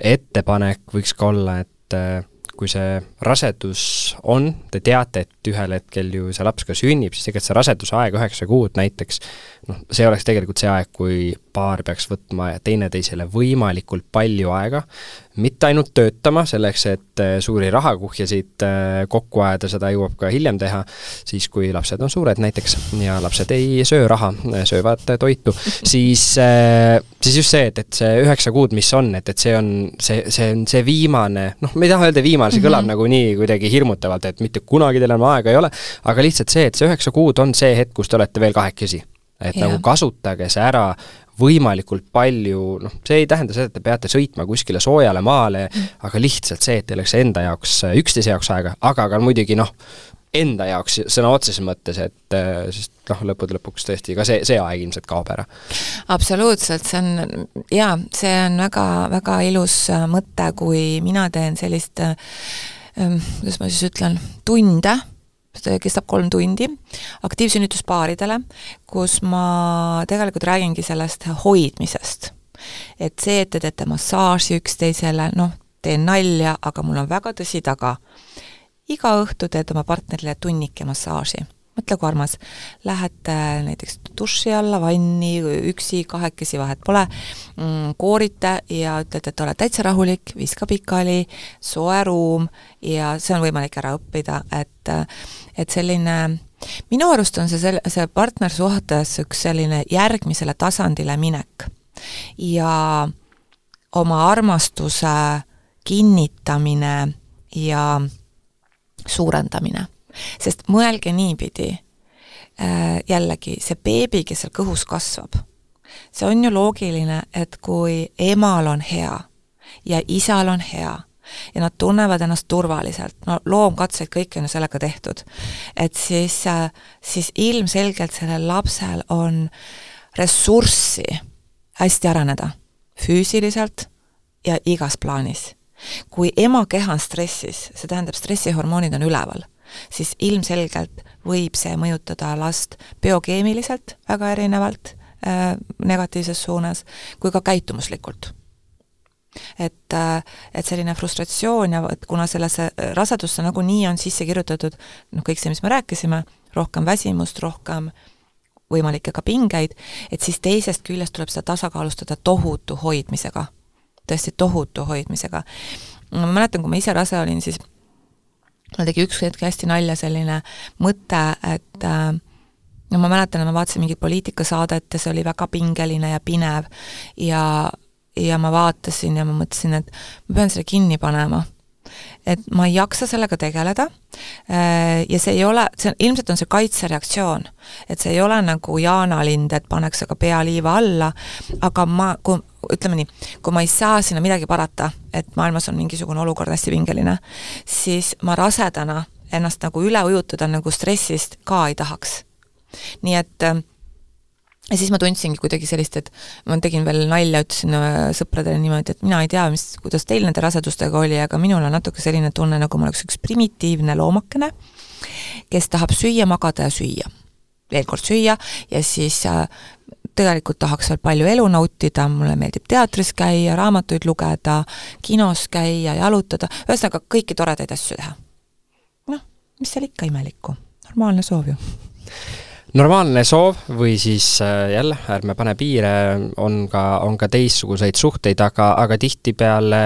ettepanek võiks ka olla, et eh, kui see rasedus on, te teate, et ühel hetkel ju see laps ka sünnib, siis tegelikult see raseduse aeg, üheksa kuud näiteks, noh, see oleks tegelikult see aeg, kui paar peaks võtma teineteisele võimalikult palju aega, mitte ainult töötama selleks, et äh, suuri rahakuhjasid äh, kokku ajada, seda jõuab ka hiljem teha, siis kui lapsed on suured näiteks ja lapsed ei söö raha, söövad toitu, siis, äh, siis just see, et, et see üheksa kuud, mis on, et, et see on, see, see on see viimane, noh, ma ei taha öelda viimane, see mhm. kõlab mm -hmm. nagu nii kuidagi hirmutavalt, et mitte kunagi teil enam aega ei ole, aga lihtsalt see, et see üheksa kuud on see hetk, kus te olete veel kahekesi et ja. nagu kasutage see ära võimalikult palju, noh, see ei tähenda seda, et te peate sõitma kuskile soojale maale mm., aga lihtsalt see, et teil oleks enda jaoks, üksteise jaoks aega, aga ka muidugi noh, enda jaoks sõna otseses mõttes, et sest noh, lõppude lõpuks tõesti ka see, see aeg ilmselt kaob ära. absoluutselt, see on jaa, see on väga, väga ilus mõte, kui mina teen sellist ähm, kuidas ma siis ütlen, tunde kestab kolm tundi, aktiivsünnituspaaridele, kus ma tegelikult räägingi sellest hoidmisest. et see, et te teete massaaži üksteisele, noh, teen nalja, aga mul on väga tõsi taga. iga õhtu teed oma partnerile tunnike massaaži mõtle, kui armas, lähete näiteks duši alla, vanni, üksi, kahekesi, vahet pole mm,, koorite ja ütlete, et oled täitsa rahulik, viska pikali, soe ruum ja see on võimalik ära õppida, et et selline minu arust on see sel-, see partnersuhtes üks selline järgmisele tasandile minek. ja oma armastuse kinnitamine ja suurendamine sest mõelge niipidi, äh, jällegi, see beebi, kes seal kõhus kasvab, see on ju loogiline, et kui emal on hea ja isal on hea ja nad tunnevad ennast turvaliselt, no loomkatseid kõik on ju sellega tehtud, et siis, äh, siis ilmselgelt sellel lapsel on ressurssi hästi areneda, füüsiliselt ja igas plaanis. kui ema keha on stressis, see tähendab, stressihormoonid on üleval siis ilmselgelt võib see mõjutada last biokeemiliselt väga erinevalt äh, negatiivses suunas kui ka käitumuslikult et, äh, et selline frustratsioon ja et kuna sellesse rasedusse nagunii on sisse kirjutatud noh, kõik see, mis me rääkisime, rohkem väsimust, rohkem võimalikke ka pingeid, et siis teisest küljest tuleb seda tasakaalustada tohutu hoidmisega. tõesti tohutu hoidmisega. ma mäletan, kui ma ise rase olin, siis mul tegi üks hetk hästi nalja selline mõte, et äh, no ma mäletan, ma vaatasin mingit poliitikasaadet ja see oli väga pingeline ja pinev. Ja, ja ma vaatasin ja ma mõtlesin, et ma pean selle kinni panema et ma ei jaksa sellega tegeleda äh, ja see ei ole, see ilmselt on see kaitsereaktsioon. et see ei ole nagu jaanalind, et paneks aga pea liiva alla, aga ma, kui ütleme nii, kui ma ei saa sinna midagi parata, et maailmas on mingisugune olukord hästi pingeline, siis ma rasedana ennast nagu üle ujutada nagu stressist ka ei tahaks. nii et äh, ja siis ma tundsingi kuidagi sellist, et ma tegin veel nalja, ütlesin äh, sõpradele niimoodi, et mina ei tea, mis, kuidas teil nende rasedustega oli, aga minul on natuke selline tunne, nagu ma oleks üks primitiivne loomakene, kes tahab süüa, magada ja süüa. veel kord süüa. Ja siis äh, tegelikult tahaks veel palju elu nautida, mulle meeldib teatris käia, raamatuid lugeda, kinos käia, jalutada, ühesõnaga kõiki toredaid asju teha. noh, mis seal ikka imelikku, normaalne soov ju normaalne soov või siis äh, jälle, ärme pane piire, on ka, on ka teistsuguseid suhteid, aga, aga tihtipeale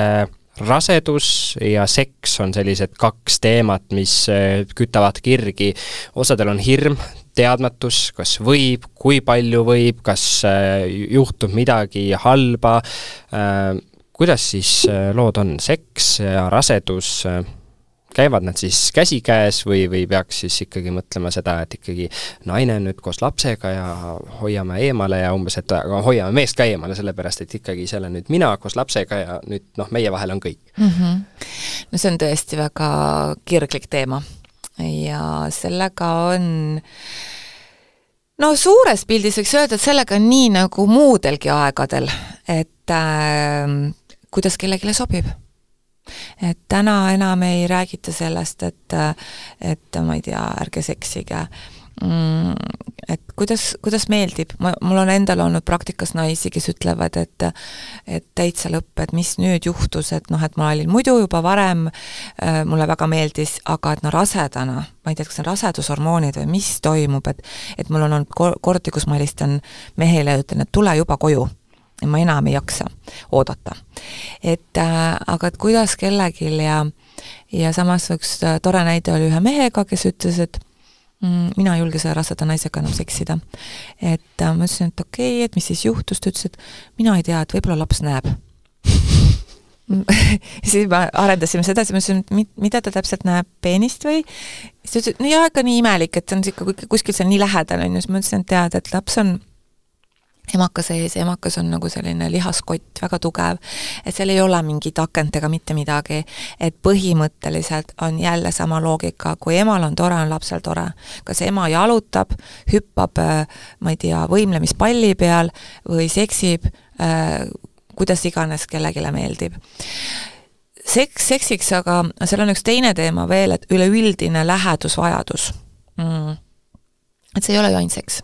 rasedus ja seks on sellised kaks teemat, mis äh, kütavad kirgi. osadel on hirm, teadmatus, kas võib, kui palju võib, kas äh, juhtub midagi halba, kuidas siis lood on, seks ja rasedus, käivad nad siis käsikäes või, või peaks siis ikkagi mõtlema seda, et ikkagi naine on nüüd koos lapsega ja hoiame eemale ja umbes, et aga hoiame meest ka eemale, sellepärast et ikkagi seal on nüüd mina koos lapsega ja nüüd noh, meie vahel on kõik mm. -hmm. no see on tõesti väga kirglik teema ja sellega on no suures pildis võiks öelda, et sellega on nii nagu muudelgi aegadel, et äh, kuidas kellelegi sobib et täna enam ei räägita sellest, et, et ma ei tea, ärge seksige. Mm, et kuidas, kuidas meeldib, ma, mul on endal olnud praktikas naisi, kes ütlevad, et et täitsa lõpp, et mis nüüd juhtus, et noh, et ma olin muidu juba varem äh,, mulle väga meeldis, aga et no rasedana, ma ei tea, kas see on rasedushormoonid või mis toimub, et et mul on olnud kordi, kus ma helistan mehele ja ütlen, et tule juba koju ma enam ei jaksa oodata. et äh, aga et kuidas kellelgi ja ja samas üks äh, tore näide oli ühe mehega, kes ütles, et mm, mina ei julge selle raseda naisega enam seksida. et äh, ma ütlesin, et okei okay,, et mis siis juhtus, ta ütles, et mina ei tea, et võib-olla laps näeb siis me arendasime seda, siis ma ütlesin, et mida ta täpselt näeb, peenist või? siis ta ütles, et no jaa, ikka nii imelik, et see on ikka kuskil seal nii lähedal, on ju, siis ma ütlesin, et tead, et laps on emaka sees emakas on nagu selline lihaskott, väga tugev, et seal ei ole mingit akent ega mitte midagi, et põhimõtteliselt on jälle sama loogika, kui emal on tore, on lapsel tore. kas ema jalutab, hüppab, äh, ma ei tea, võimlemispalli peal või seksib, äh, kuidas iganes kellelegi meeldib. Seks seksiks, aga seal on üks teine teema veel, et üleüldine lähedusvajadus. Mm.. et see ei ole ju ainult seks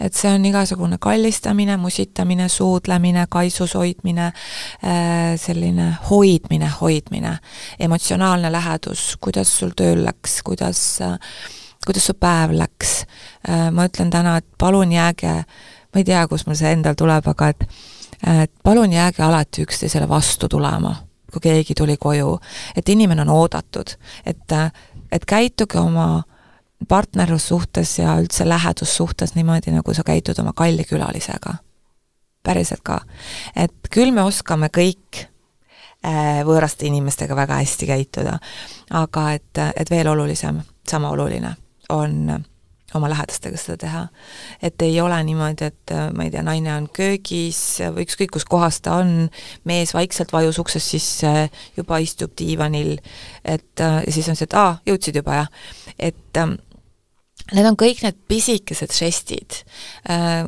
et see on igasugune kallistamine, musitamine, suudlemine, kaisus hoidmine, äh, selline hoidmine, hoidmine, emotsionaalne lähedus, kuidas sul tööl läks, kuidas, kuidas su päev läks. Äh, ma ütlen täna, et palun jääge, ma ei tea, kust mul see endal tuleb, aga et et palun jääge alati üksteisele vastu tulema kui keegi tuli koju, et inimene on oodatud, et, et käituge oma partnerlussuhtes ja üldse lähedussuhtes niimoodi, nagu sa käitud oma kalli külalisega. päriselt ka. et küll me oskame kõik äh, võõraste inimestega väga hästi käituda, aga et, et veel olulisem, sama oluline on oma lähedastega seda teha. et ei ole niimoodi, et ma ei tea, naine on köögis või ükskõik kus kohas ta on, mees vaikselt vajus uksest sisse, juba istub diivanil, et ja siis on see, et aa, jõudsid juba, jah. et Need on kõik need pisikesed žestid äh,.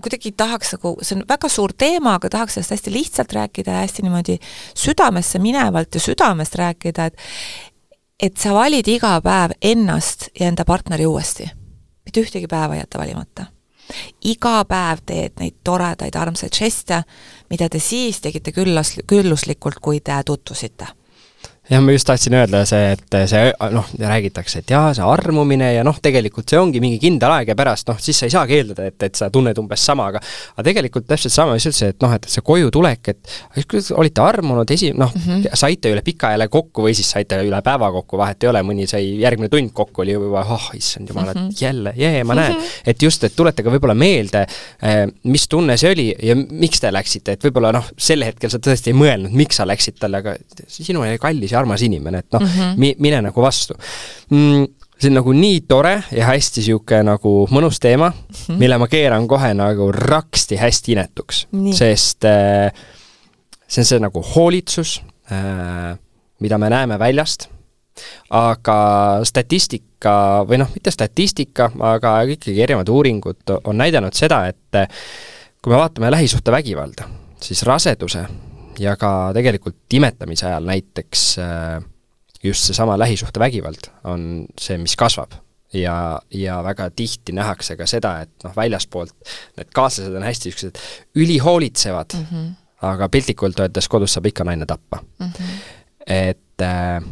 kuidagi tahaks nagu, see on väga suur teema, aga tahaks sellest hästi lihtsalt rääkida ja hästi niimoodi südamesse minevalt ja südamest rääkida, et et sa valid iga päev ennast ja enda partneri uuesti. mitte ühtegi päeva ei jäta valimata. iga päev teed neid toredaid armsaid žeste, mida te siis tegite küllas, külluslikult, kui te tutvusite jah, ma just tahtsin öelda see, et see noh, räägitakse, et jaa, see armumine ja noh, tegelikult see ongi mingi kindel aeg ja pärast noh, siis sa ei saagi eeldada, et, et sa tunned umbes sama, aga aga tegelikult täpselt sama, mis ütlesid, et noh, et see koju tulek, et olite armunud esi-, noh mm, -hmm. saite üle pika jälle kokku või siis saite üle päeva kokku, vahet ei ole, mõni sai järgmine tund kokku, oli juba oh, issand jumal, et mm -hmm. jälle, jee, ma näen mm. -hmm. et just, et tuletage võib-olla meelde, eh, mis tunne see oli ja miks te läksite, et võib-olla noh, sel hetkel sa tõesti ei mõelnud, miks sa läksid talle, aga sinu oli kallis ja armas inimene, et noh mm -hmm., mi-, mine nagu vastu mm, see on nagu nii tore ja hästi niisugune nagu mõnus teema mm, -hmm. mille ma keeran kohe nagu raksti hästi inetuks, sest äh, see on see nagu hoolitsus äh,, mida me näeme väljast, aga statistika või noh, mitte statistika, aga ikkagi erinevad uuringud on näidanud seda, et äh, kui me vaatame lähisuhtevägivalda, siis raseduse ja ka tegelikult imetamise ajal näiteks äh, just seesama lähisuhtevägivald on see, mis kasvab. ja, ja väga tihti nähakse ka seda, et noh, väljaspoolt need kaaslased on hästi niisugused ülihoolitsevad mm, -hmm. aga piltlikult öeldes kodus saab ikka naine tappa mm. -hmm. et äh,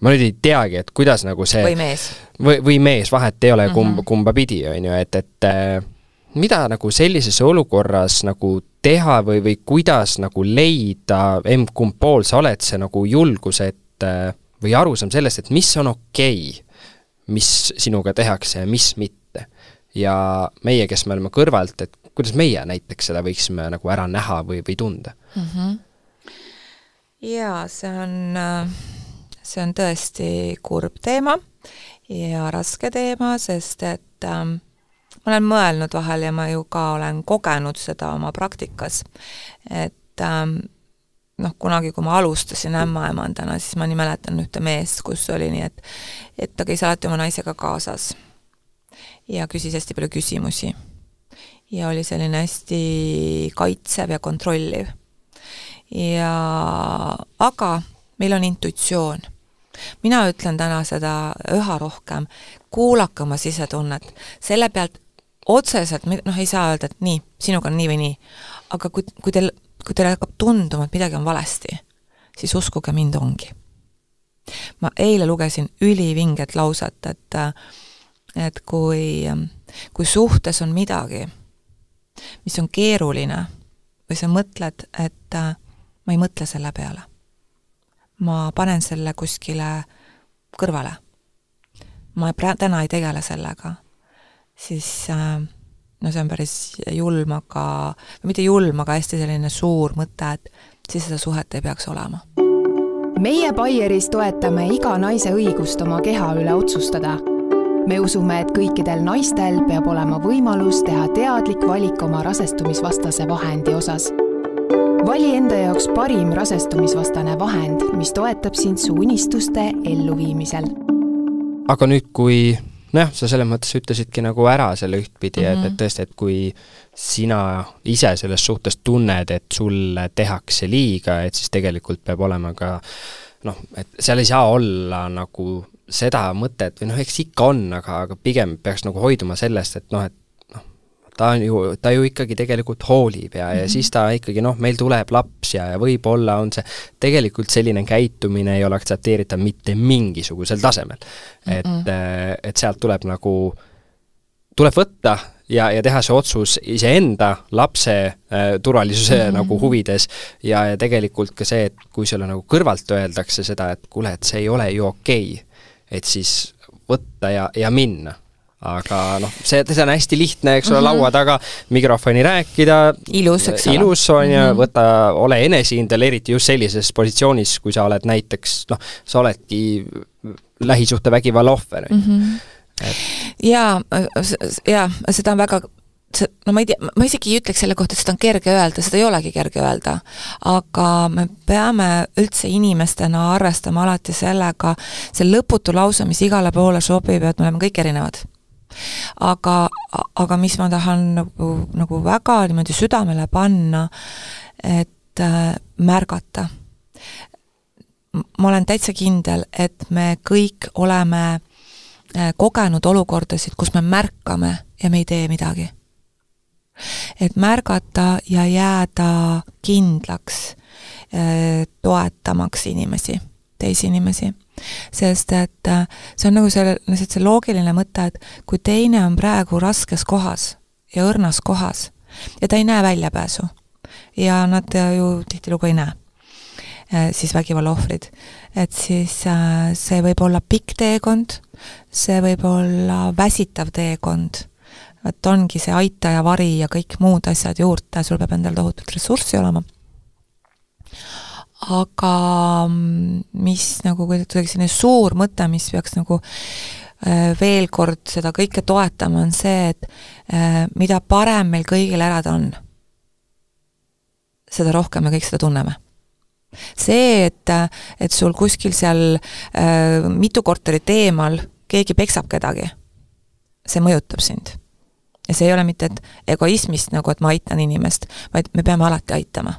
ma nüüd ei teagi, et kuidas nagu see või mees. või, või mees, vahet ei ole, kumb mm, -hmm. kumba pidi, on ju, et, et äh, mida nagu sellises olukorras nagu teha või, või kuidas nagu leida, emb-kumb pool sa oled, see nagu julgus, et Äh, või arusaam sellest, et mis on okei okay,, mis sinuga tehakse ja mis mitte. ja meie, kes me oleme kõrvalt, et kuidas meie näiteks seda võiksime nagu ära näha või, või tunda mm? -hmm. jaa, see on, äh, see on tõesti kurb teema ja raske teema, sest et ähm, ma olen mõelnud vahel ja ma ju ka olen kogenud seda oma praktikas, et ähm, noh, kunagi, kui ma alustasin ämmaemandana, siis ma nii mäletan ühte meest, kus oli nii, et et ta käis alati oma naisega kaasas ja küsis hästi palju küsimusi. ja oli selline hästi kaitsev ja kontrolliv. ja aga meil on intuitsioon. mina ütlen täna seda üha rohkem, kuulake oma sisetunnet, selle pealt otseselt, noh, ei saa öelda, et nii, sinuga on nii või nii, aga kui, kui teil kui teile hakkab tunduma, et midagi on valesti, siis uskuge mind, ongi. ma eile lugesin ülivinget lauset, et et kui, kui suhtes on midagi, mis on keeruline, või sa mõtled, et ma ei mõtle selle peale. ma panen selle kuskile kõrvale. ma pra-, täna ei tegele sellega, siis äh, no see on päris julm, aga, mitte julm, aga hästi selline suur mõte, et siis seda suhet ei peaks olema. meie Baieris toetame iga naise õigust oma keha üle otsustada. me usume, et kõikidel naistel peab olema võimalus teha teadlik valik oma rasestumisvastase vahendi osas. vali enda jaoks parim rasestumisvastane vahend, mis toetab sind su unistuste elluviimisel. aga nüüd, kui nojah, sa selles mõttes ütlesidki nagu ära selle ühtpidi mm, -hmm. et, et mhm. tõesti, et kui sina ise selles suhtes tunned, et sulle tehakse liiga, et siis tegelikult peab olema ka noh, et seal ei saa olla nagu seda mõtet või noh, eks ikka on, aga, aga pigem peaks nagu hoiduma sellest, et noh, et ta on ju, ta ju ikkagi tegelikult hoolib ja mm, -hmm. ja mhm. siis ta ikkagi noh, meil tuleb laps ja, ja võib-olla on see, tegelikult selline käitumine ei ole aktsepteeritav mitte mingisugusel tasemel mm. et, äh, et sealt tuleb nagu, tuleb võtta ja, ja teha see otsus iseenda, lapse äh, turvalisuse mm -hmm. nagu huvides ja, ja tegelikult ka see, et kui sulle nagu kõrvalt öeldakse seda, et kuule, et see ei ole ju okei okay,, et siis võtta ja, ja minna aga noh, see, see on hästi lihtne, eks ole mm, -hmm. laua taga mikrofoni rääkida. ilus, eks ole. ilus on ju mm -hmm., võta, ole enesekindel, eriti just sellises positsioonis, kui sa oled näiteks noh, sa oledki lähisuhtevägivalla ohver mm. -hmm. Et... jaa, jaa, seda on väga see, no ma ei tea, ma isegi ei ütleks selle kohta, et seda on kerge öelda, seda ei olegi kerge öelda. aga me peame üldse inimestena arvestama alati sellega, see lõputu lause, mis igale poole sobib, et me oleme kõik erinevad aga, aga mis ma tahan nagu, nagu väga niimoodi südamele panna, et äh, märgata. ma olen täitsa kindel, et me kõik oleme äh, kogenud olukordasid, kus me märkame ja me ei tee midagi. et märgata ja jääda kindlaks toetamaks inimesi, teisi inimesi. Sest et see on nagu see, lihtsalt see loogiline mõte, et kui teine on praegu raskes kohas ja õrnas kohas ja ta ei näe väljapääsu ja nad ju tihtilugu ei näe Äh, siis vägivalla ohvrid. et siis äh, see võib olla pikk teekond, see võib olla väsitav teekond, et ongi see aita ja vari ja kõik muud asjad juurde, sul peab endal tohutult ressurssi olema. Aga mm, mis nagu kuidagi selline suur mõte, mis peaks nagu äh, veel kord seda kõike toetama, on see, et mida parem meil kõigil elada on, seda rohkem me kõik seda tunneme see, et, et sul kuskil seal äh, mitu korterit eemal keegi peksab kedagi, see mõjutab sind. ja see ei ole mitte, et egoismist nagu, et ma aitan inimest, vaid me peame alati aitama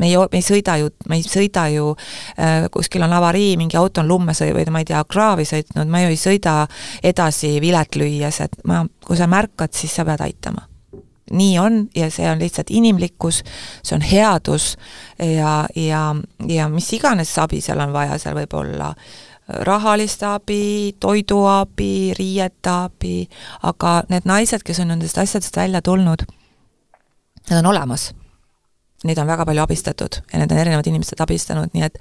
me ei, me ei sõida ju, me ei sõida ju äh,, kuskil on avarii, mingi auto on lumme sõi- või ma ei tea, kraavi sõitnud, ma ju ei sõida edasi vilet lüües, et ma, kui sa märkad, siis sa pead aitama nii on ja see on lihtsalt inimlikkus, see on headus ja, ja, ja mis iganes abi seal on vaja, seal võib olla rahalist abi, toiduabi, riiete abi, aga need naised, kes on nendest asjadest välja tulnud, need on olemas. Neid on väga palju abistatud ja need on erinevad inimesed abistanud, nii et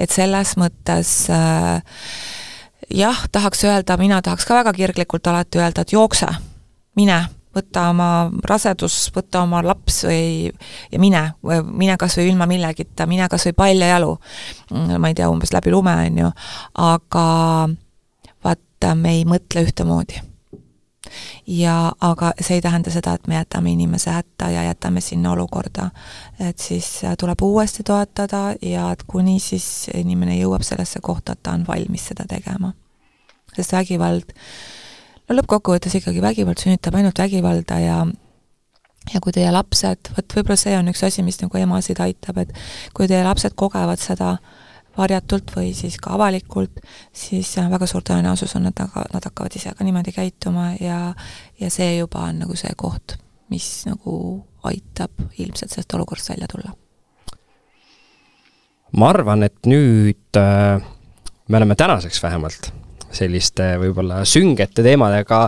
et selles mõttes äh, jah, tahaks öelda, mina tahaks ka väga kirglikult alati öelda, et jookse, mine võta oma rasedus, võta oma laps või ja mine, mine kas või ilma millegita, mine kas või paljajalu, ma ei tea, umbes läbi lume, on ju, aga vaata, me ei mõtle ühtemoodi. Ja aga see ei tähenda seda, et me jätame inimese hätta ja jätame sinna olukorda. et siis tuleb uuesti toetada ja et kuni siis inimene jõuab sellesse kohta, et ta on valmis seda tegema. sest vägivald no lõppkokkuvõttes ikkagi vägivald sünnitab ainult vägivalda ja ja kui teie lapsed, vot võib-olla see on üks asi, mis nagu emasid aitab, et kui teie lapsed kogevad seda varjatult või siis ka avalikult, siis väga suur tõenäosus on, et aga nad hakkavad ise ka niimoodi käituma ja ja see juba on nagu see koht, mis nagu aitab ilmselt sellest olukorrast välja tulla. ma arvan, et nüüd äh, me oleme tänaseks vähemalt selliste võib-olla süngete teemadega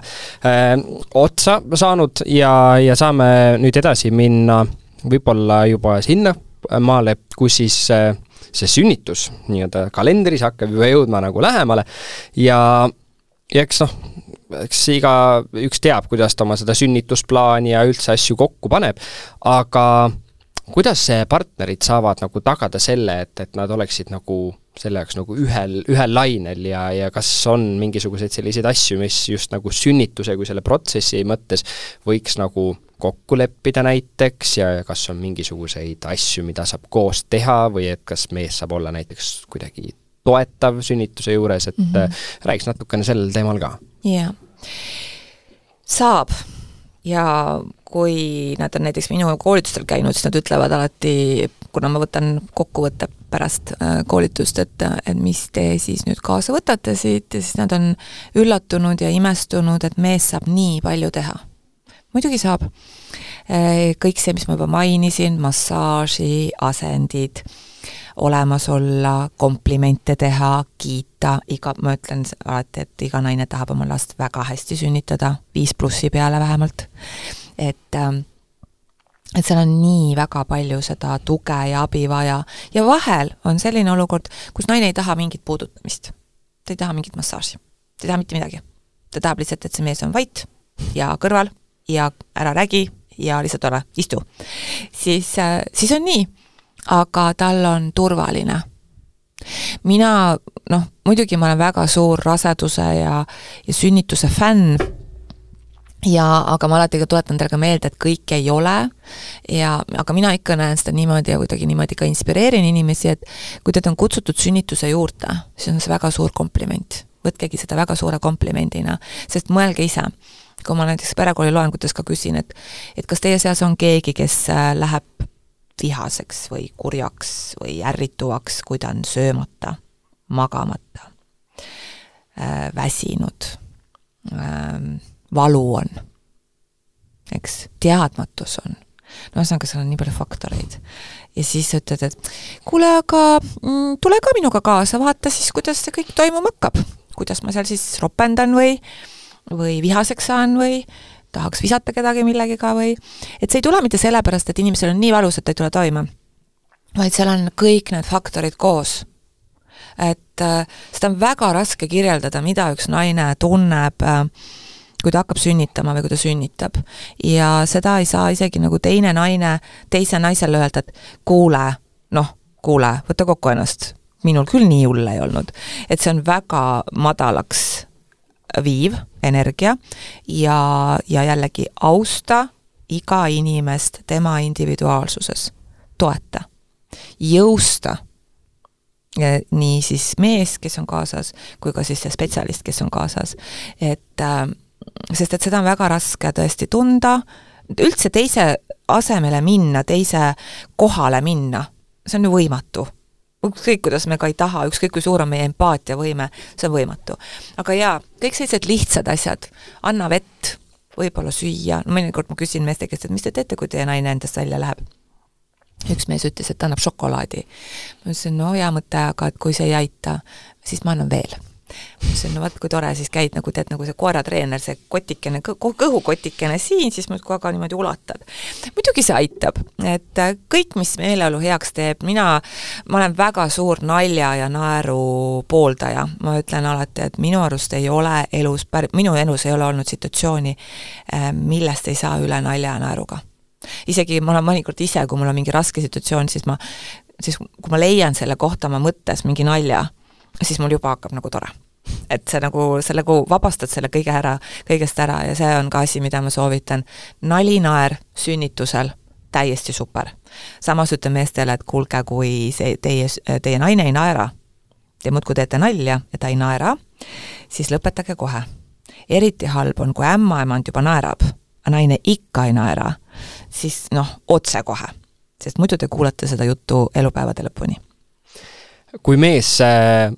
äh, otsa saanud ja, ja saame nüüd edasi minna võib-olla juba sinna maale, kus siis äh, see sünnitus nii-öelda kalendris hakkab juba jõudma nagu lähemale ja, ja eks noh, eks igaüks teab, kuidas ta oma seda sünnitusplaani ja üldse asju kokku paneb, aga kuidas partnerid saavad nagu tagada selle, et, et nad oleksid nagu selle jaoks nagu ühel, ühel lainel ja, ja kas on mingisuguseid selliseid asju, mis just nagu sünnituse kui selle protsessi mõttes võiks nagu kokku leppida näiteks ja kas on mingisuguseid asju, mida saab koos teha või et kas mees saab olla näiteks kuidagi toetav sünnituse juures, et mm -hmm. räägiks natukene sellel teemal ka. jaa, saab ja kui nad on näiteks minu koolitustel käinud, siis nad ütlevad alati, kuna ma võtan kokkuvõtte pärast äh, koolitust, et, et mis te siis nüüd kaasa võtate siit ja siis nad on üllatunud ja imestunud, et mees saab nii palju teha. muidugi saab. Äh, kõik see, mis ma juba mainisin, massaaži, asendid, olemas olla, komplimente teha, kiita, iga, ma ütlen alati, et iga naine tahab oma last väga hästi sünnitada, viis plussi peale vähemalt, et ähm, et seal on nii väga palju seda tuge ja abi vaja ja vahel on selline olukord, kus naine ei taha mingit puudutamist. ta ei taha mingit massaaži, ta ei taha mitte midagi. ta tahab lihtsalt, et see mees on vait ja kõrval ja ära räägi ja lihtsalt ole, istu. siis, äh, siis on nii, aga tal on turvaline. mina, noh, muidugi ma olen väga suur raseduse ja, ja sünnituse fänn ja aga ma alati ka tuletan teile ka meelde, et kõik ei ole ja aga mina ikka näen seda niimoodi ja kuidagi niimoodi ka inspireerin inimesi, et kui teid on kutsutud sünnituse juurde, siis on see väga suur kompliment. võtkegi seda väga suure komplimendina, sest mõelge ise, kui ma näiteks perekooli loengutes ka küsin, et et kas teie seas on keegi, kes äh, läheb vihaseks või kurjaks või ärrituvaks, kui ta on söömata, magamata, äh, väsinud ähm, valu on, eks, teadmatus on. no ühesõnaga, seal on nii palju faktoreid. ja siis sa ütled, et kuule, aga mm, tule ka minuga kaasa, vaata siis, kuidas see kõik toimuma hakkab. kuidas ma seal siis ropendan või, või vihaseks saan või tahaks visata kedagi millegiga või et see ei tule mitte sellepärast, et inimesel on nii valus, et ta ei tule toime, vaid seal on kõik need faktorid koos et äh, seda on väga raske kirjeldada, mida üks naine tunneb äh, kui ta hakkab sünnitama või kui ta sünnitab. ja seda ei saa isegi nagu teine naine teise naisele öelda, et kuule, noh, kuule, võta kokku ennast, minul küll nii hull ei olnud. et see on väga madalaks viiv energia ja, ja jällegi austa iga inimest tema individuaalsuses, toeta, jõusta nii siis mees, kes on kaasas, kui ka siis see spetsialist, kes on kaasas. et äh, sest et seda on väga raske tõesti tunda, üldse teise asemele minna, teise kohale minna, see on ju võimatu. ükskõik, kuidas me ka ei taha, ükskõik kui suur on meie empaatiavõime, see on võimatu. aga jaa, kõik sellised lihtsad asjad, anna vett, võib-olla süüa, no mõnikord ma küsin meeste käest, et mis te teete, kui teie naine endast välja läheb üks mees ütles, et ta annab šokolaadi. ma ütlesin, no hea mõte, aga et kui see ei aita, siis ma annan veel. Ma ütlesin, no vot, kui tore, siis käid nagu tead, nagu see koeratreener, see kotikene, kõhukotikene siin, siis muudkui aga niimoodi ulatad. muidugi see aitab, et äh, kõik, mis meeleolu heaks teeb, mina, ma olen väga suur nalja ja naeru pooldaja, ma ütlen alati, et minu arust ei ole elus, minu elus ei ole olnud situatsiooni, äh, millest ei saa üle nalja ja naeruga isegi ma olen mõnikord ise, kui mul on mingi raske situatsioon, siis ma, siis kui ma leian selle kohta oma mõttes mingi nalja, siis mul juba hakkab nagu tore. et see nagu, sa nagu vabastad selle kõige ära, kõigest ära ja see on ka asi, mida ma soovitan. nali, naer sünnitusel, täiesti super. samas ütlen meestele, et kuulge, kui see teie, teie naine ei naera, te muudkui teete nalja ja ta ei naera, siis lõpetage kohe. eriti halb on, kui ämmaemand juba naerab, aga naine ikka ei naera siis noh, otsekohe. sest muidu te kuulete seda juttu elupäevade lõpuni. Kui mees äh,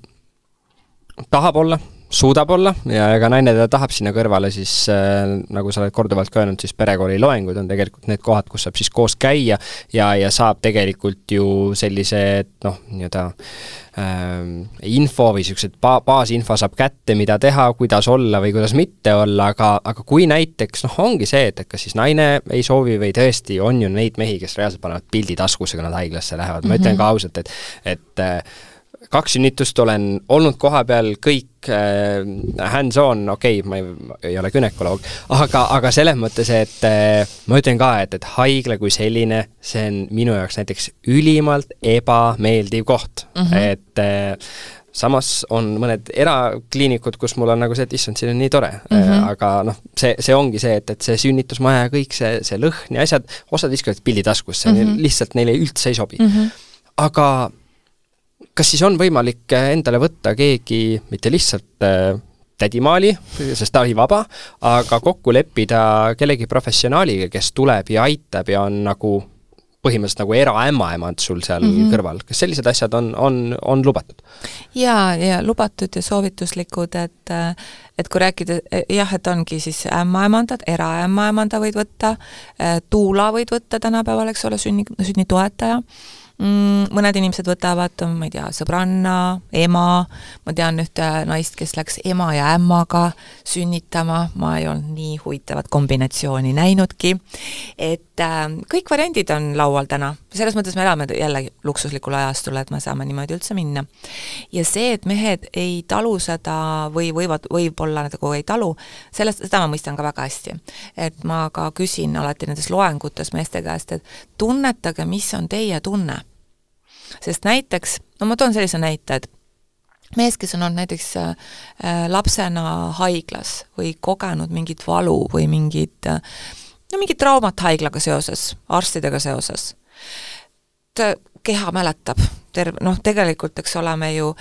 tahab olla, suudab olla ja ega naine teda tahab sinna kõrvale, siis äh, nagu sa oled korduvalt ka öelnud, siis perekooli loengud on tegelikult need kohad, kus saab siis koos käia ja, ja saab tegelikult ju sellise noh, nii-öelda äh, info või niisugused ba-, baasinfo saab kätte, mida teha, kuidas olla või kuidas mitte olla, aga, aga kui näiteks noh, ongi see, et, et kas siis naine ei soovi või tõesti on ju neid mehi, kes reaalselt panevad pildi taskusse, kui nad haiglasse lähevad, ma mm -hmm. ütlen ka ausalt, et et äh, kaks sünnitust olen olnud kohapeal, kõik äh, hands-on, okei okay,, ma ei, ei ole gümnakoloog, aga, aga selles mõttes, et äh, ma ütlen ka, et, et haigla kui selline, see on minu jaoks näiteks ülimalt ebameeldiv koht mm, -hmm. et äh, samas on mõned erakliinikud, kus mul on nagu see, et issand, siin on nii tore mm, -hmm. aga noh, see, see ongi see, et, et see sünnitusmaja ja kõik see, see lõhn ja asjad, osad viskavad pildi taskusse mm, -hmm. lihtsalt neile üldse ei sobi mm. -hmm. aga kas siis on võimalik äh, endale võtta keegi mitte lihtsalt äh, tädimaali, sest ta oli vaba, aga kokku leppida kellegi professionaaliga, kes tuleb ja aitab ja on nagu põhimõtteliselt nagu eraämmaemand sul seal mm -hmm. kõrval, kas sellised asjad on, on, on lubatud? jaa, ja lubatud ja soovituslikud, et et kui rääkida, jah, et ongi siis ämmaemandad, eraämmaemanda võid võtta, tuula võid võtta tänapäeval, eks ole, sünni, sünnitoetaja mm,, mõned inimesed võtavad, ma ei tea, sõbranna, ema, ma tean ühte naist, kes läks ema ja ämmaga sünnitama, ma ei olnud nii huvitavat kombinatsiooni näinudki, et äh, kõik variandid on laual täna, selles mõttes me elame jällegi luksuslikul ajastul, et me saame niimoodi üldse minna. ja see, et mehed ei talu seda või võivad, võib-olla nagu ei talu, sellest, seda ma mõistan ka väga hästi. et ma ka küsin alati nendes loengutes meeste käest, et tunnetage, mis on teie tunne sest näiteks, no ma toon sellise näite, et mees, kes on olnud näiteks äh, äh, lapsena haiglas või kogenud mingit valu või mingit äh, no mingit traumat haiglaga seoses, arstidega seoses, ta keha mäletab, terve, noh, tegelikult eks ole, me ju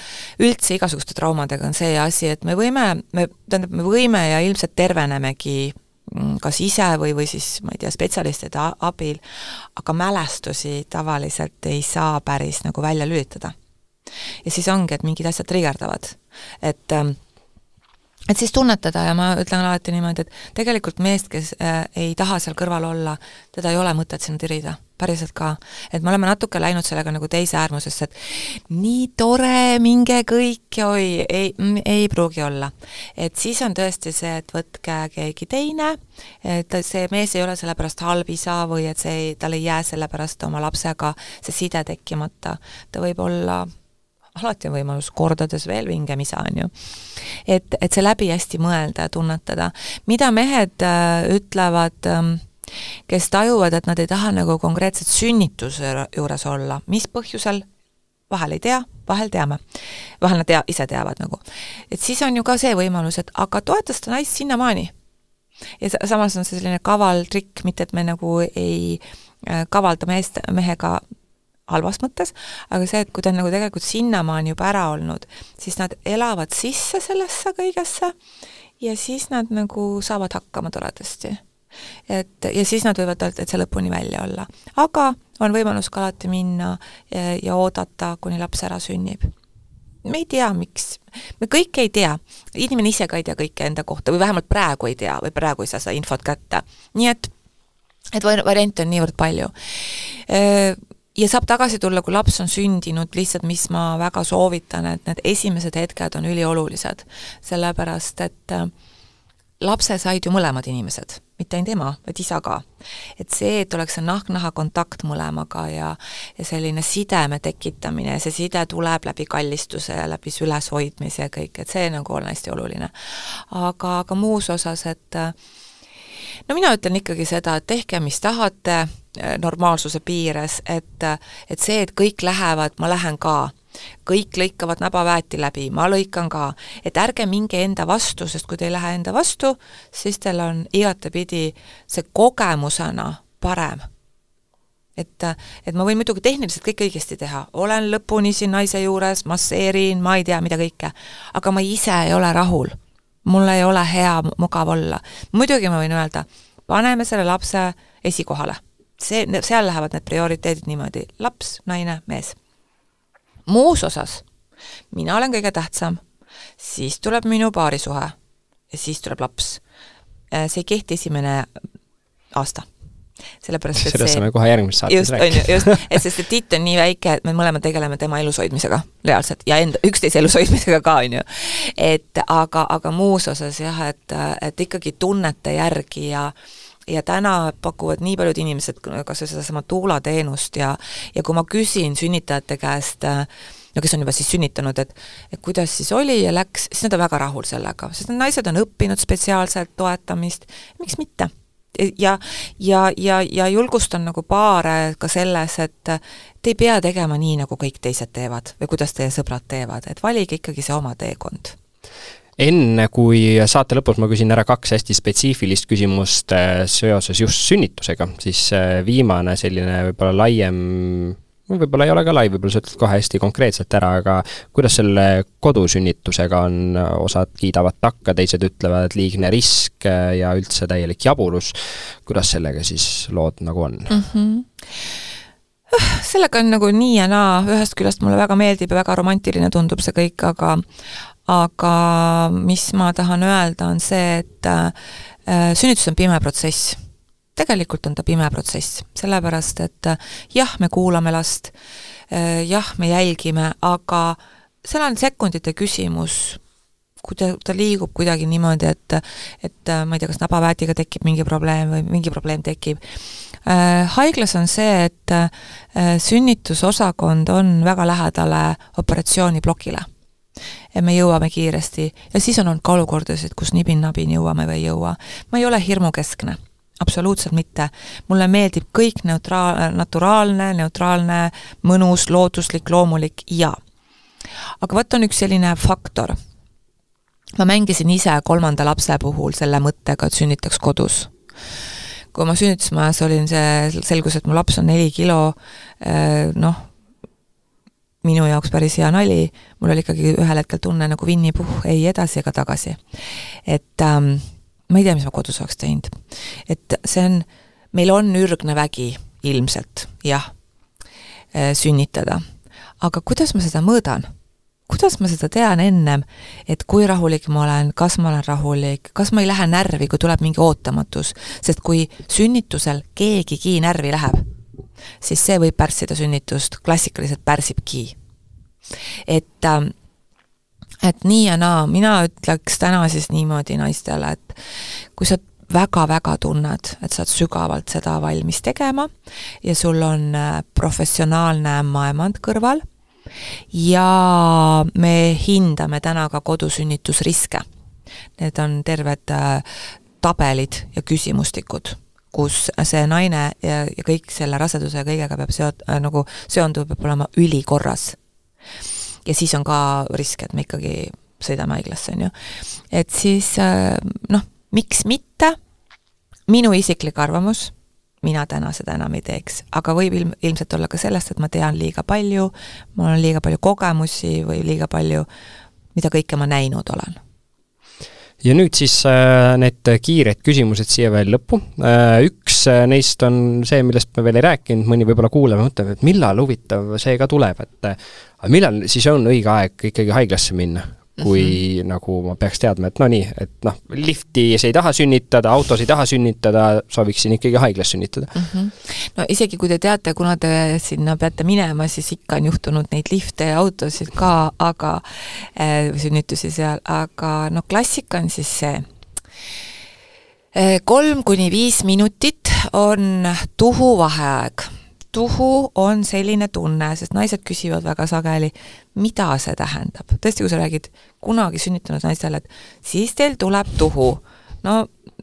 üldse igasuguste traumadega on see asi, et me võime, me, tähendab, me võime ja ilmselt tervenemegi Mm, kas ise või, või siis ma ei tea, spetsialistide abil, aga mälestusi tavaliselt ei saa päris nagu välja lülitada. ja siis ongi, et mingid asjad trigerdavad. et ähm, et siis tunnetada ja ma ütlen alati niimoodi, et tegelikult meest, kes äh, ei taha seal kõrval olla, teda ei ole mõtet sinna tirida, päriselt ka. et me oleme natuke läinud sellega nagu teise äärmusesse, et nii tore, minge kõik ja oi, ei, ei pruugi olla. et siis on tõesti see, et võtke keegi teine, et see mees ei ole sellepärast halb isa või et see ei, tal ei jää sellepärast oma lapsega see side tekkimata, ta võib olla alati on võimalus kordades veel vingem isa, on ju. et, et see läbi hästi mõelda ja tunnetada. mida mehed äh, ütlevad äh, kes tajuvad, et nad ei taha nagu konkreetselt sünnituse juures olla, mis põhjusel, vahel ei tea, vahel teame. vahel nad tea, ise teavad nagu. et siis on ju ka see võimalus, et aga toeta seda naist sinnamaani. ja samas on see selline kaval trikk, mitte et me nagu ei äh, kavalda meest, mehega halvas mõttes, aga see, et kui ta on nagu tegelikult sinnamaani juba ära olnud, siis nad elavad sisse sellesse kõigesse ja siis nad nagu saavad hakkama toredasti. et ja siis nad võivad täitsa lõpuni välja olla. aga on võimalus ka alati minna ja, ja oodata, kuni laps ära sünnib me ei tea, miks, me kõike ei tea, inimene ise ka ei tea kõike enda kohta või vähemalt praegu ei tea või praegu ei saa seda infot kätte. nii et, et variante on niivõrd palju ja saab tagasi tulla, kui laps on sündinud, lihtsalt mis ma väga soovitan, et need esimesed hetked on üliolulised, sellepärast et äh, lapse said ju mõlemad inimesed, mitte ainult ema, vaid isa ka. et see, et oleks see nahk-naha kontakt mõlemaga ja ja selline sideme tekitamine see side tuleb läbi kallistuse ja läbi üleshoidmise ja kõik, et see nagu on hästi oluline. aga, aga muus osas, et äh, no mina ütlen ikkagi seda, et tehke, mis tahate, normaalsuse piires, et, et see, et kõik lähevad, ma lähen ka kõik lõikavad nabaväeti läbi, ma lõikan ka, et ärge minge enda vastu, sest kui te ei lähe enda vastu, siis teil on igatepidi see kogemusena parem. et, et ma võin muidugi tehniliselt kõik õigesti teha, olen lõpuni siin naise juures, masseerin, ma ei tea, mida kõike, aga ma ise ei ole rahul mul ei ole hea, mugav olla. muidugi ma võin öelda, paneme selle lapse esikohale. See, seal lähevad need prioriteedid niimoodi, laps, naine, mees. muus osas mina olen kõige tähtsam, siis tuleb minu paarisuhe ja siis tuleb laps. see ei kehti esimene aasta sellepärast et sellest saame kohe järgmises saates rääkida. just, et sest see titt on nii väike, et me mõlemad tegeleme tema elus hoidmisega reaalselt ja enda, üksteise elus hoidmisega ka, on ju. et aga, aga muus osas jah, et, et ikkagi tunnete järgi ja ja täna pakuvad nii paljud inimesed kas või sedasama tuulateenust ja ja kui ma küsin sünnitajate käest no kes on juba siis sünnitanud, et et kuidas siis oli ja läks, siis nad on väga rahul sellega, sest need naised on õppinud spetsiaalselt toetamist, miks mitte? Ja, ja, ja, ja julgustan nagu paare ka selles, et te ei pea tegema nii, nagu kõik teised teevad või kuidas teie sõbrad teevad, et valige ikkagi see oma teekond enne kui saate lõpus ma küsin ära kaks hästi spetsiifilist küsimust äh, seoses just sünnitusega, siis äh, viimane selline võib-olla laiem võib-olla ei ole ka lai, võib-olla sa ütled kohe hästi konkreetselt ära, aga kuidas selle kodusünnitusega on, osad kiidavad takka, teised ütlevad liigne risk ja üldse täielik jaburus, kuidas sellega siis lood nagu on? Mm? -hmm sellega on nagu nii ja naa, ühest küljest mulle väga meeldib ja väga romantiline tundub see kõik, aga aga mis ma tahan öelda, on see, et äh, sünnitus on pime protsess tegelikult on ta pime protsess, sellepärast et äh, jah, me kuulame last, äh, jah, me jälgime, aga seal on sekundite küsimus, kui ta, ta liigub kuidagi niimoodi, et et ma ei tea, kas nabaväetiga tekib mingi probleem või mingi probleem tekib. Haiglas on see, et sünnitusosakond on väga lähedale operatsiooniplokile ja me jõuame kiiresti ja siis on olnud ka olukordasid, kus nibin-nabin jõuame või ei jõua. ma ei ole hirmukeskne absoluutselt mitte. mulle meeldib kõik neutraal, naturaalne, neutraalne, mõnus, looduslik, loomulik ja. aga vot on üks selline faktor. ma mängisin ise kolmanda lapse puhul selle mõttega, et sünnitaks kodus. kui ma sünnitusmajas olin, see selgus, et mu laps on neli kilo, eh, noh, minu jaoks päris hea nali, mul oli ikkagi ühel hetkel tunne nagu Winny Puhh, ei edasi ega tagasi. et ähm, ma ei tea, mis ma kodus oleks teinud. et see on, meil on ürgne vägi ilmselt, jah, äh, sünnitada. aga kuidas ma seda mõõdan? kuidas ma seda tean ennem, et kui rahulik ma olen, kas ma olen rahulik, kas ma ei lähe närvi, kui tuleb mingi ootamatus, sest kui sünnitusel keegigi närvi läheb, siis see võib pärssida sünnitust, klassikaliselt pärsibki. et äh, et nii ja naa, mina ütleks täna siis niimoodi naistele, et kui sa väga-väga tunned, et sa oled sügavalt seda valmis tegema ja sul on äh, professionaalne ämmaemand kõrval ja me hindame täna ka kodusünnitusriske. Need on terved äh, tabelid ja küsimustikud, kus see naine ja, ja kõik selle raseduse ja kõigega peab seot- äh,, nagu seonduv peab olema ülikorras. Ja siis on ka risk, et me ikkagi sõidame haiglasse, on ju. et siis äh, noh, miks mitte, minu isiklik arvamus, mina täna seda enam ei teeks, aga võib ilm, ilmselt olla ka sellest, et ma tean liiga palju, mul on liiga palju kogemusi või liiga palju, mida kõike ma näinud olen ja nüüd siis äh, need kiired küsimused siia veel lõppu. Äh, üks äh, neist on see, millest me veel ei rääkinud, mõni võib-olla kuulaja mõtleb, et millal huvitav see ka tuleb, et millal siis on õige aeg ikkagi haiglasse minna? Kui mm -hmm. nagu ma peaks teadma, et no nii, et noh, liftis ei taha sünnitada, autos ei taha sünnitada, sooviksin ikkagi haiglas sünnitada mm. -hmm. no isegi kui te teate, kuna te sinna peate minema, siis ikka on juhtunud neid lifte ja autosid ka, aga äh, sünnitusi seal, aga no klassika on siis see äh,, kolm kuni viis minutit on tuhu vaheaeg tuhu on selline tunne, sest naised küsivad väga sageli, mida see tähendab. tõesti, kui sa räägid kunagi sünnitanud naisele, et siis teil tuleb tuhu, no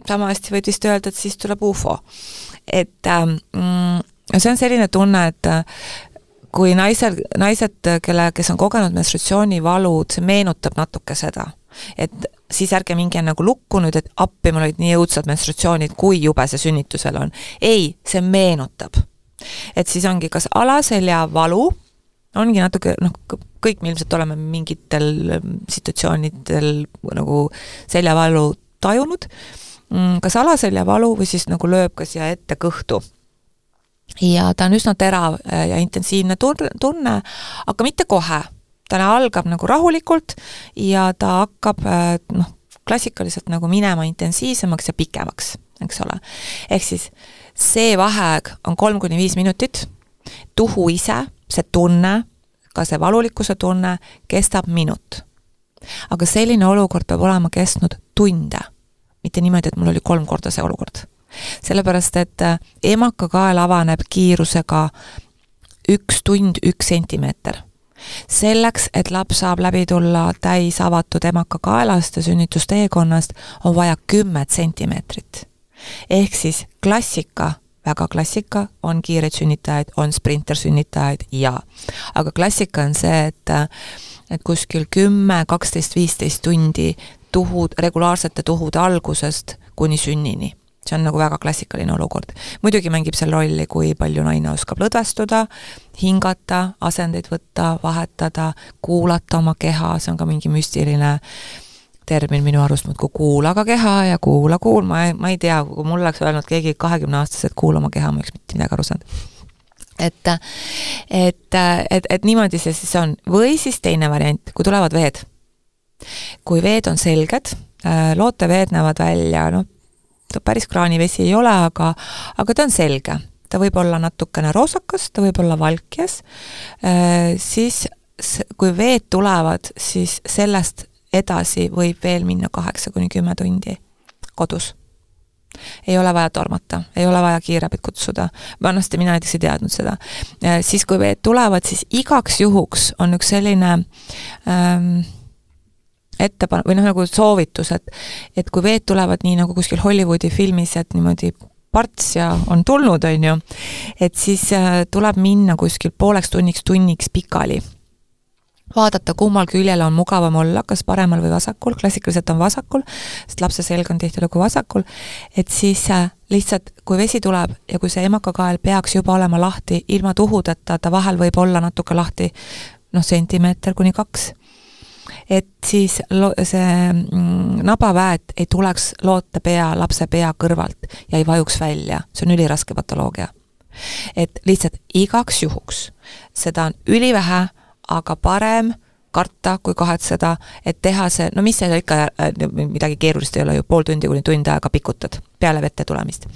sama hästi võid vist öelda, et siis tuleb ufo. et ähm, see on selline tunne, et äh, kui naisel, naised, kelle, kes on kogenud menstratsioonivalud, see meenutab natuke seda. et siis ärge minge nagu lukku nüüd, et appi, mul olid nii õudsad menstratsioonid, kui jube see sünnitusel on. ei, see meenutab et siis ongi kas alaselja valu, ongi natuke noh, kõik me ilmselt oleme mingitel ähm, situatsioonidel nagu seljavalu tajunud, mm, kas alaselja valu või siis nagu lööb ka siia ette kõhtu. ja ta on üsna terav äh, ja intensiivne tunne, aga mitte kohe. ta algab nagu rahulikult ja ta hakkab äh, noh, klassikaliselt nagu minema intensiivsemaks ja pikemaks, eks ole. ehk siis see vaheaeg on kolm kuni viis minutit, tuhu ise, see tunne, ka see valulikkuse tunne kestab minut. aga selline olukord peab olema kestnud tunde, mitte niimoodi, et mul oli kolm korda see olukord. sellepärast, et äh, emakakael avaneb kiirusega üks tund, üks sentimeeter selleks, et laps saab läbi tulla täis avatud emakakaelast ja sünnitusteekonnast, on vaja kümmet sentimeetrit ehk siis klassika, väga klassika, on kiireid sünnitajaid, on sprintersünnitajaid ja, aga klassika on see, et et kuskil kümme, kaksteist, viisteist tundi tuhud, regulaarsete tuhude algusest kuni sünnini see on nagu väga klassikaline olukord. muidugi mängib seal rolli, kui palju naine oskab lõdvestuda, hingata, asendeid võtta, vahetada, kuulata oma keha, see on ka mingi müstiline termin minu arust muudkui kuula ka keha ja kuula, kuul, ma ei, ma ei tea, kui mul oleks öelnud keegi kahekümneaastaselt kuula oma keha, ma ei oleks mitte midagi aru saanud. et, et, et, et niimoodi see siis on. või siis teine variant, kui tulevad veed. kui veed on selged, äh, looteveed näevad välja, noh, päris kraanivesi ei ole, aga, aga ta on selge. ta võib olla natukene roosakas, ta võib olla valkjas, äh, siis kui veed tulevad, siis sellest edasi võib veel minna kaheksa kuni kümme tundi kodus. ei ole vaja tormata, ei ole vaja kiirabit kutsuda, vanasti mina näiteks ei teadnud seda. siis, kui veed tulevad, siis igaks juhuks on üks selline ähm, ettepanek või noh, nagu soovitus, et et kui veed tulevad nii nagu kuskil Hollywoodi filmis, et niimoodi parts ja on tulnud, on ju, et siis äh, tuleb minna kuskil pooleks tunniks, tunniks pikali vaadata, kummal küljel on mugavam olla, kas paremal või vasakul, klassikaliselt on vasakul, sest lapse selg on tihtilugu vasakul, et siis äh, lihtsalt, kui vesi tuleb ja kui see emakakael peaks juba olema lahti ilma tuhudeta, ta vahel võib olla natuke lahti noh, sentimeeter kuni kaks, et siis lo-, see mm, nabaväet ei tuleks loote pea, lapse pea kõrvalt ja ei vajuks välja, see on üliraske patoloogia. et lihtsalt igaks juhuks, seda on ülivähe aga parem karta kui kahetseda, et teha see, no mis seal ikka, midagi keerulist ei ole ju, pool tundi kuni tund aega pikutad peale vette tulemist.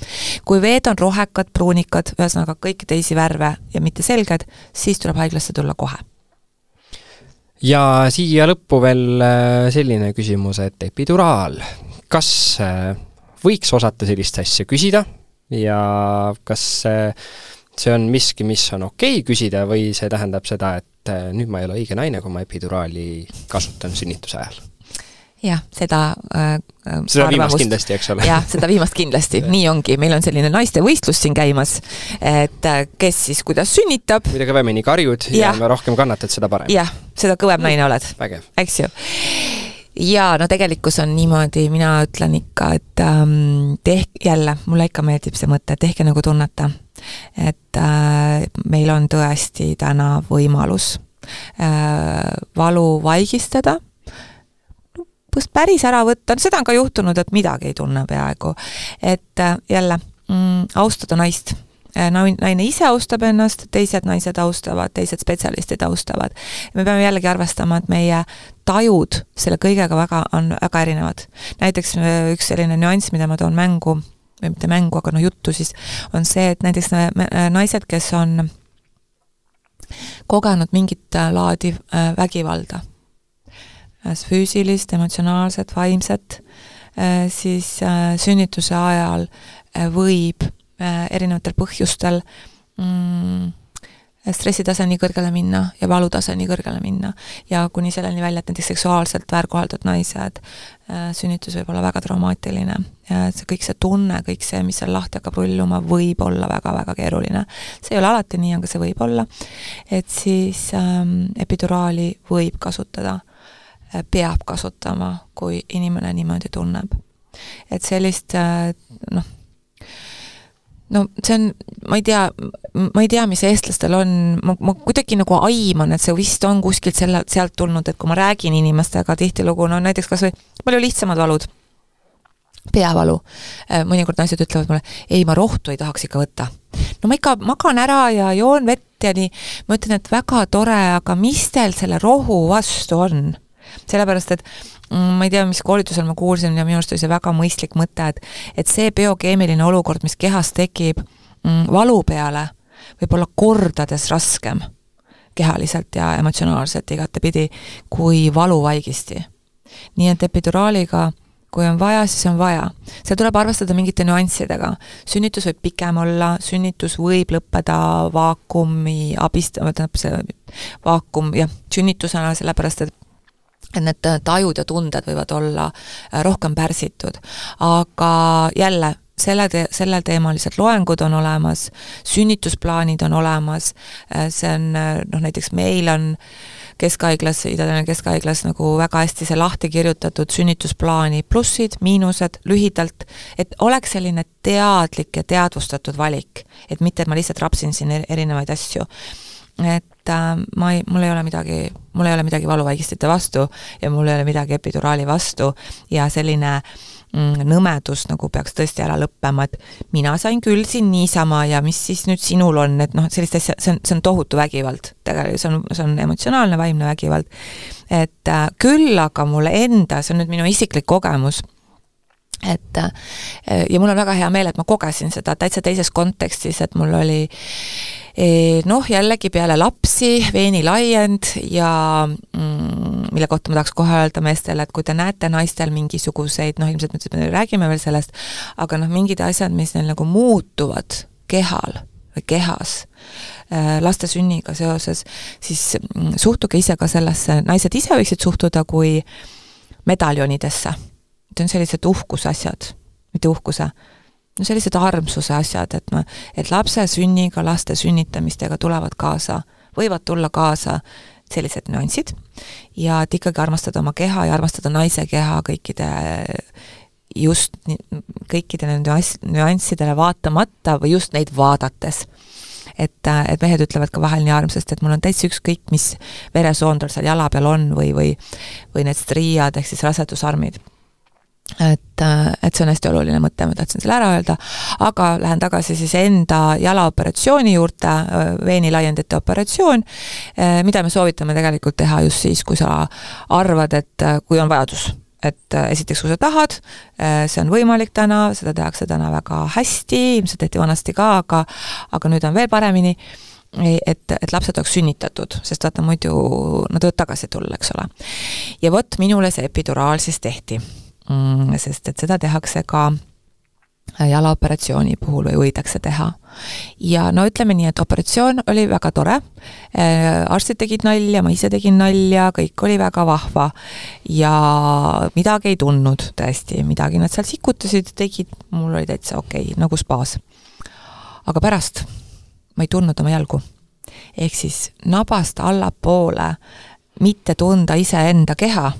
kui veed on rohekad, pruunikad, ühesõnaga kõiki teisi värve ja mitte selged, siis tuleb haiglasse tulla kohe. Ja siia lõppu veel äh, selline küsimus, et epiduraal, kas äh, võiks osata sellist asja küsida? Ja kas äh, see on miski, mis on okei okay küsida või see tähendab seda, et nüüd ma ei ole õige naine, kui ma epiduraali kasutan sünnituse ajal? jah, seda äh, seda arvamust, viimast kindlasti, eks ole? jah, seda viimast kindlasti, nii ongi, meil on selline naistevõistlus siin käimas, et kes siis kuidas sünnitab. mida kõvemini karjud ja, ja rohkem kannatad, seda parem. jah, seda kõvem naine oled. eks ju ja no tegelikkus on niimoodi, mina ütlen ikka, et ähm, tehke, jälle, mulle ikka meeldib see mõte, tehke nagu tunnete. Et äh, meil on tõesti täna võimalus äh, valu vaigistada, põhimõtteliselt päris ära võtta, seda on ka juhtunud, et midagi ei tunne peaaegu. et äh, jälle mm,, austada naist Äh, naine ise austab ennast, teised naised austavad, teised spetsialistid austavad. me peame jällegi arvestama, et meie tajud selle kõigega väga, on väga erinevad. näiteks äh, üks selline nüanss, mida ma toon mängu, või mitte mängu, aga noh, juttu siis, on see, et näiteks äh, naised, kes on kogenud mingit laadi vägivalda, füüsilist, emotsionaalset, vaimset, siis sünnituse ajal võib Äh, erinevatel põhjustel mm, stressitase nii kõrgele minna ja valutase nii kõrgele minna. ja kuni selleni välja, et näiteks seksuaalselt väärkoheldud naised, äh, sünnitus võib olla väga traumaatiline. see kõik see tunne, kõik see, mis seal lahti hakkab rulluma, võib olla väga-väga keeruline. see ei ole alati nii, aga see võib olla. et siis ähm, epiduraali võib kasutada, äh, peab kasutama, kui inimene niimoodi tunneb. et sellist noh, no see on, ma ei tea, ma ei tea, mis eestlastel on, ma, ma kuidagi nagu aiman, et see vist on kuskilt selle, sealt tulnud, et kui ma räägin inimestega tihtilugu, no näiteks kas või palju lihtsamad valud, peavalu, äh, mõnikord naised ütlevad mulle, ei, ma rohtu ei tahaks ikka võtta. no ma ikka magan ära ja joon vett ja nii, ma ütlen, et väga tore, aga mis teil selle rohu vastu on? Sellepärast, et Mm, ma ei tea, mis koolitusel ma kuulsin ja minu arust oli see väga mõistlik mõte, et et see biokeemiline olukord, mis kehas tekib mm, valu peale, võib olla kordades raskem kehaliselt ja emotsionaalselt igatepidi kui valuvaigisti. nii et epiduraaliga kui on vaja, siis on vaja. seal tuleb arvestada mingite nüanssidega. sünnitus võib pikem olla, sünnitus võib lõppeda vaakumi abist-, tähendab see vaakum, jah, sünnitusena, sellepärast et et need tajud ja tunded võivad olla äh, rohkem pärsitud. aga jälle, selle te-, selleteemalised loengud on olemas, sünnitusplaanid on olemas, äh, see on äh, noh, näiteks meil on keskhaiglas, Ida-Tallinna Keskhaiglas nagu väga hästi see lahti kirjutatud sünnitusplaani plussid, miinused, lühidalt, et oleks selline teadlik ja teadvustatud valik. et mitte, et ma lihtsalt rapsin siin erinevaid asju et äh, ma ei, mul ei ole midagi, mul ei ole midagi valuvaigistite vastu ja mul ei ole midagi epiduraali vastu ja selline mm, nõmedus nagu peaks tõesti ära lõppema, et mina sain küll siin niisama ja mis siis nüüd sinul on, et noh, sellist asja, see on, see on tohutu vägivald. tegelikult see on, see on emotsionaalne, vaimne vägivald. et äh, küll aga mulle enda, see on nüüd minu isiklik kogemus et äh, ja mul on väga hea meel, et ma kogesin seda täitsa teises kontekstis, et mul oli noh, jällegi peale lapsi veenilaiend ja mm, mille kohta ma tahaks kohe öelda meestele, et kui te näete naistel mingisuguseid, noh ilmselt me räägime veel sellest, aga noh, mingid asjad, mis neil nagu muutuvad kehal või kehas äh, laste sünniga seoses, siis mm, suhtuge ise ka sellesse, naised ise võiksid suhtuda kui medaljonidesse. Need on sellised uhkuse asjad, mitte uhkuse no sellised armsuse asjad, et ma, et lapse sünniga, laste sünnitamistega tulevad kaasa, võivad tulla kaasa sellised nüansid ja et ikkagi armastada oma keha ja armastada naise keha kõikide just kõikide nende nüanss, nüanssidele vaatamata või just neid vaadates. et, et mehed ütlevad ka vahel nii armsasti, et mul on täitsa ükskõik, mis veresoon tal seal jala peal on või, või või need striiad ehk siis rasedusarmid. Et et, see on hästi oluline mõte, ma tahtsin selle ära öelda, aga lähen tagasi siis enda jalaoperatsiooni juurde, veenilaiendite operatsioon, mida me soovitame tegelikult teha just siis, kui sa arvad, et kui on vajadus et esiteks, kui sa tahad, see on võimalik täna, seda tehakse täna väga hästi, ilmselt tehti vanasti ka, aga aga nüüd on veel paremini et, et lapsed oleks sünnitatud, sest vaata muidu nad võivad tagasi tulla, eks ole. ja vot minule see epiduraal siis tehti. Sest et seda tehakse ka jalaoperatsiooni puhul või võidakse teha. ja no ütleme nii, et operatsioon oli väga tore, äh, arstid tegid nalja, ma ise tegin nalja, kõik oli väga vahva ja midagi ei tundnud tõesti, midagi nad seal sikutasid, tegid, mul oli täitsa okei okay,, nagu spaas. aga pärast ma ei tundnud oma jalgu. ehk siis nabast allapoole mitte tunda iseenda keha.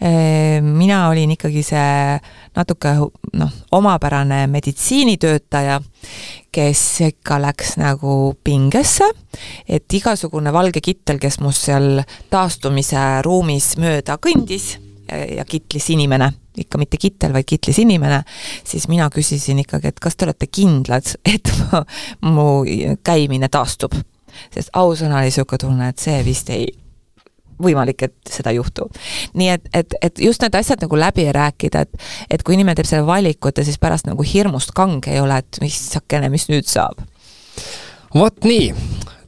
Mina olin ikkagi see natuke noh, omapärane meditsiinitöötaja, kes ikka läks nagu pingesse, et igasugune valge kittel, kes must seal taastumise ruumis mööda kõndis ja kitlis inimene ikka mitte kittel, vaid kitlis inimene, siis mina küsisin ikkagi, et kas te olete kindlad, et mu käimine taastub. sest ausõna oli niisugune tunne, et see vist ei, võimalik, et seda ei juhtu. nii et, et, et just need asjad nagu läbi rääkida, et et kui inimene teeb selle valiku, et ta siis pärast nagu hirmust kange ei ole, et missakene, mis nüüd saab. vot nii,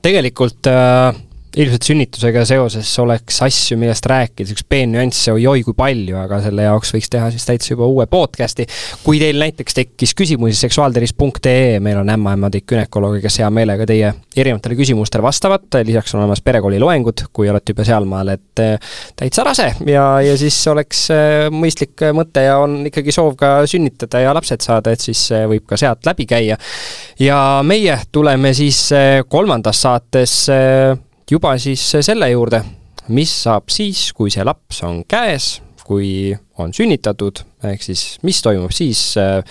tegelikult äh ilmselt sünnitusega seoses oleks asju, millest rääkida, üks peennüansse oi-oi kui palju, aga selle jaoks võiks teha siis täitsa juba uue podcast'i. kui teil näiteks tekkis küsimusi seksuaaltervis.ee, meil on ämmaemadik günekoloogi, kes hea meelega teie erinevatele küsimustele vastavad, lisaks on olemas perekooli loengud, kui olete juba sealmaal, et eh, täitsa rase ja, ja siis oleks eh, mõistlik mõte ja on ikkagi soov ka sünnitada ja lapsed saada, et siis eh, võib ka sealt läbi käia. ja meie tuleme siis kolmandas saates juba siis selle juurde, mis saab siis, kui see laps on käes, kui on sünnitatud, ehk siis mis toimub siis äh,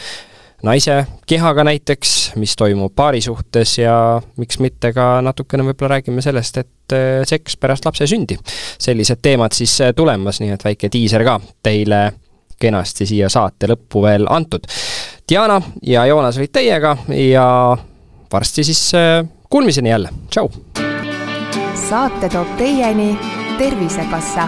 naise kehaga näiteks, mis toimub paari suhtes ja miks mitte ka natukene võib-olla räägime sellest, et äh, seks pärast lapse sündi. sellised teemad siis äh, tulemas, nii et väike diiser ka teile kenasti siia saate lõppu veel antud. Diana ja Joonas olid teiega ja varsti siis kuulmiseni jälle, tšau! Saate toob teieni Tervisekassa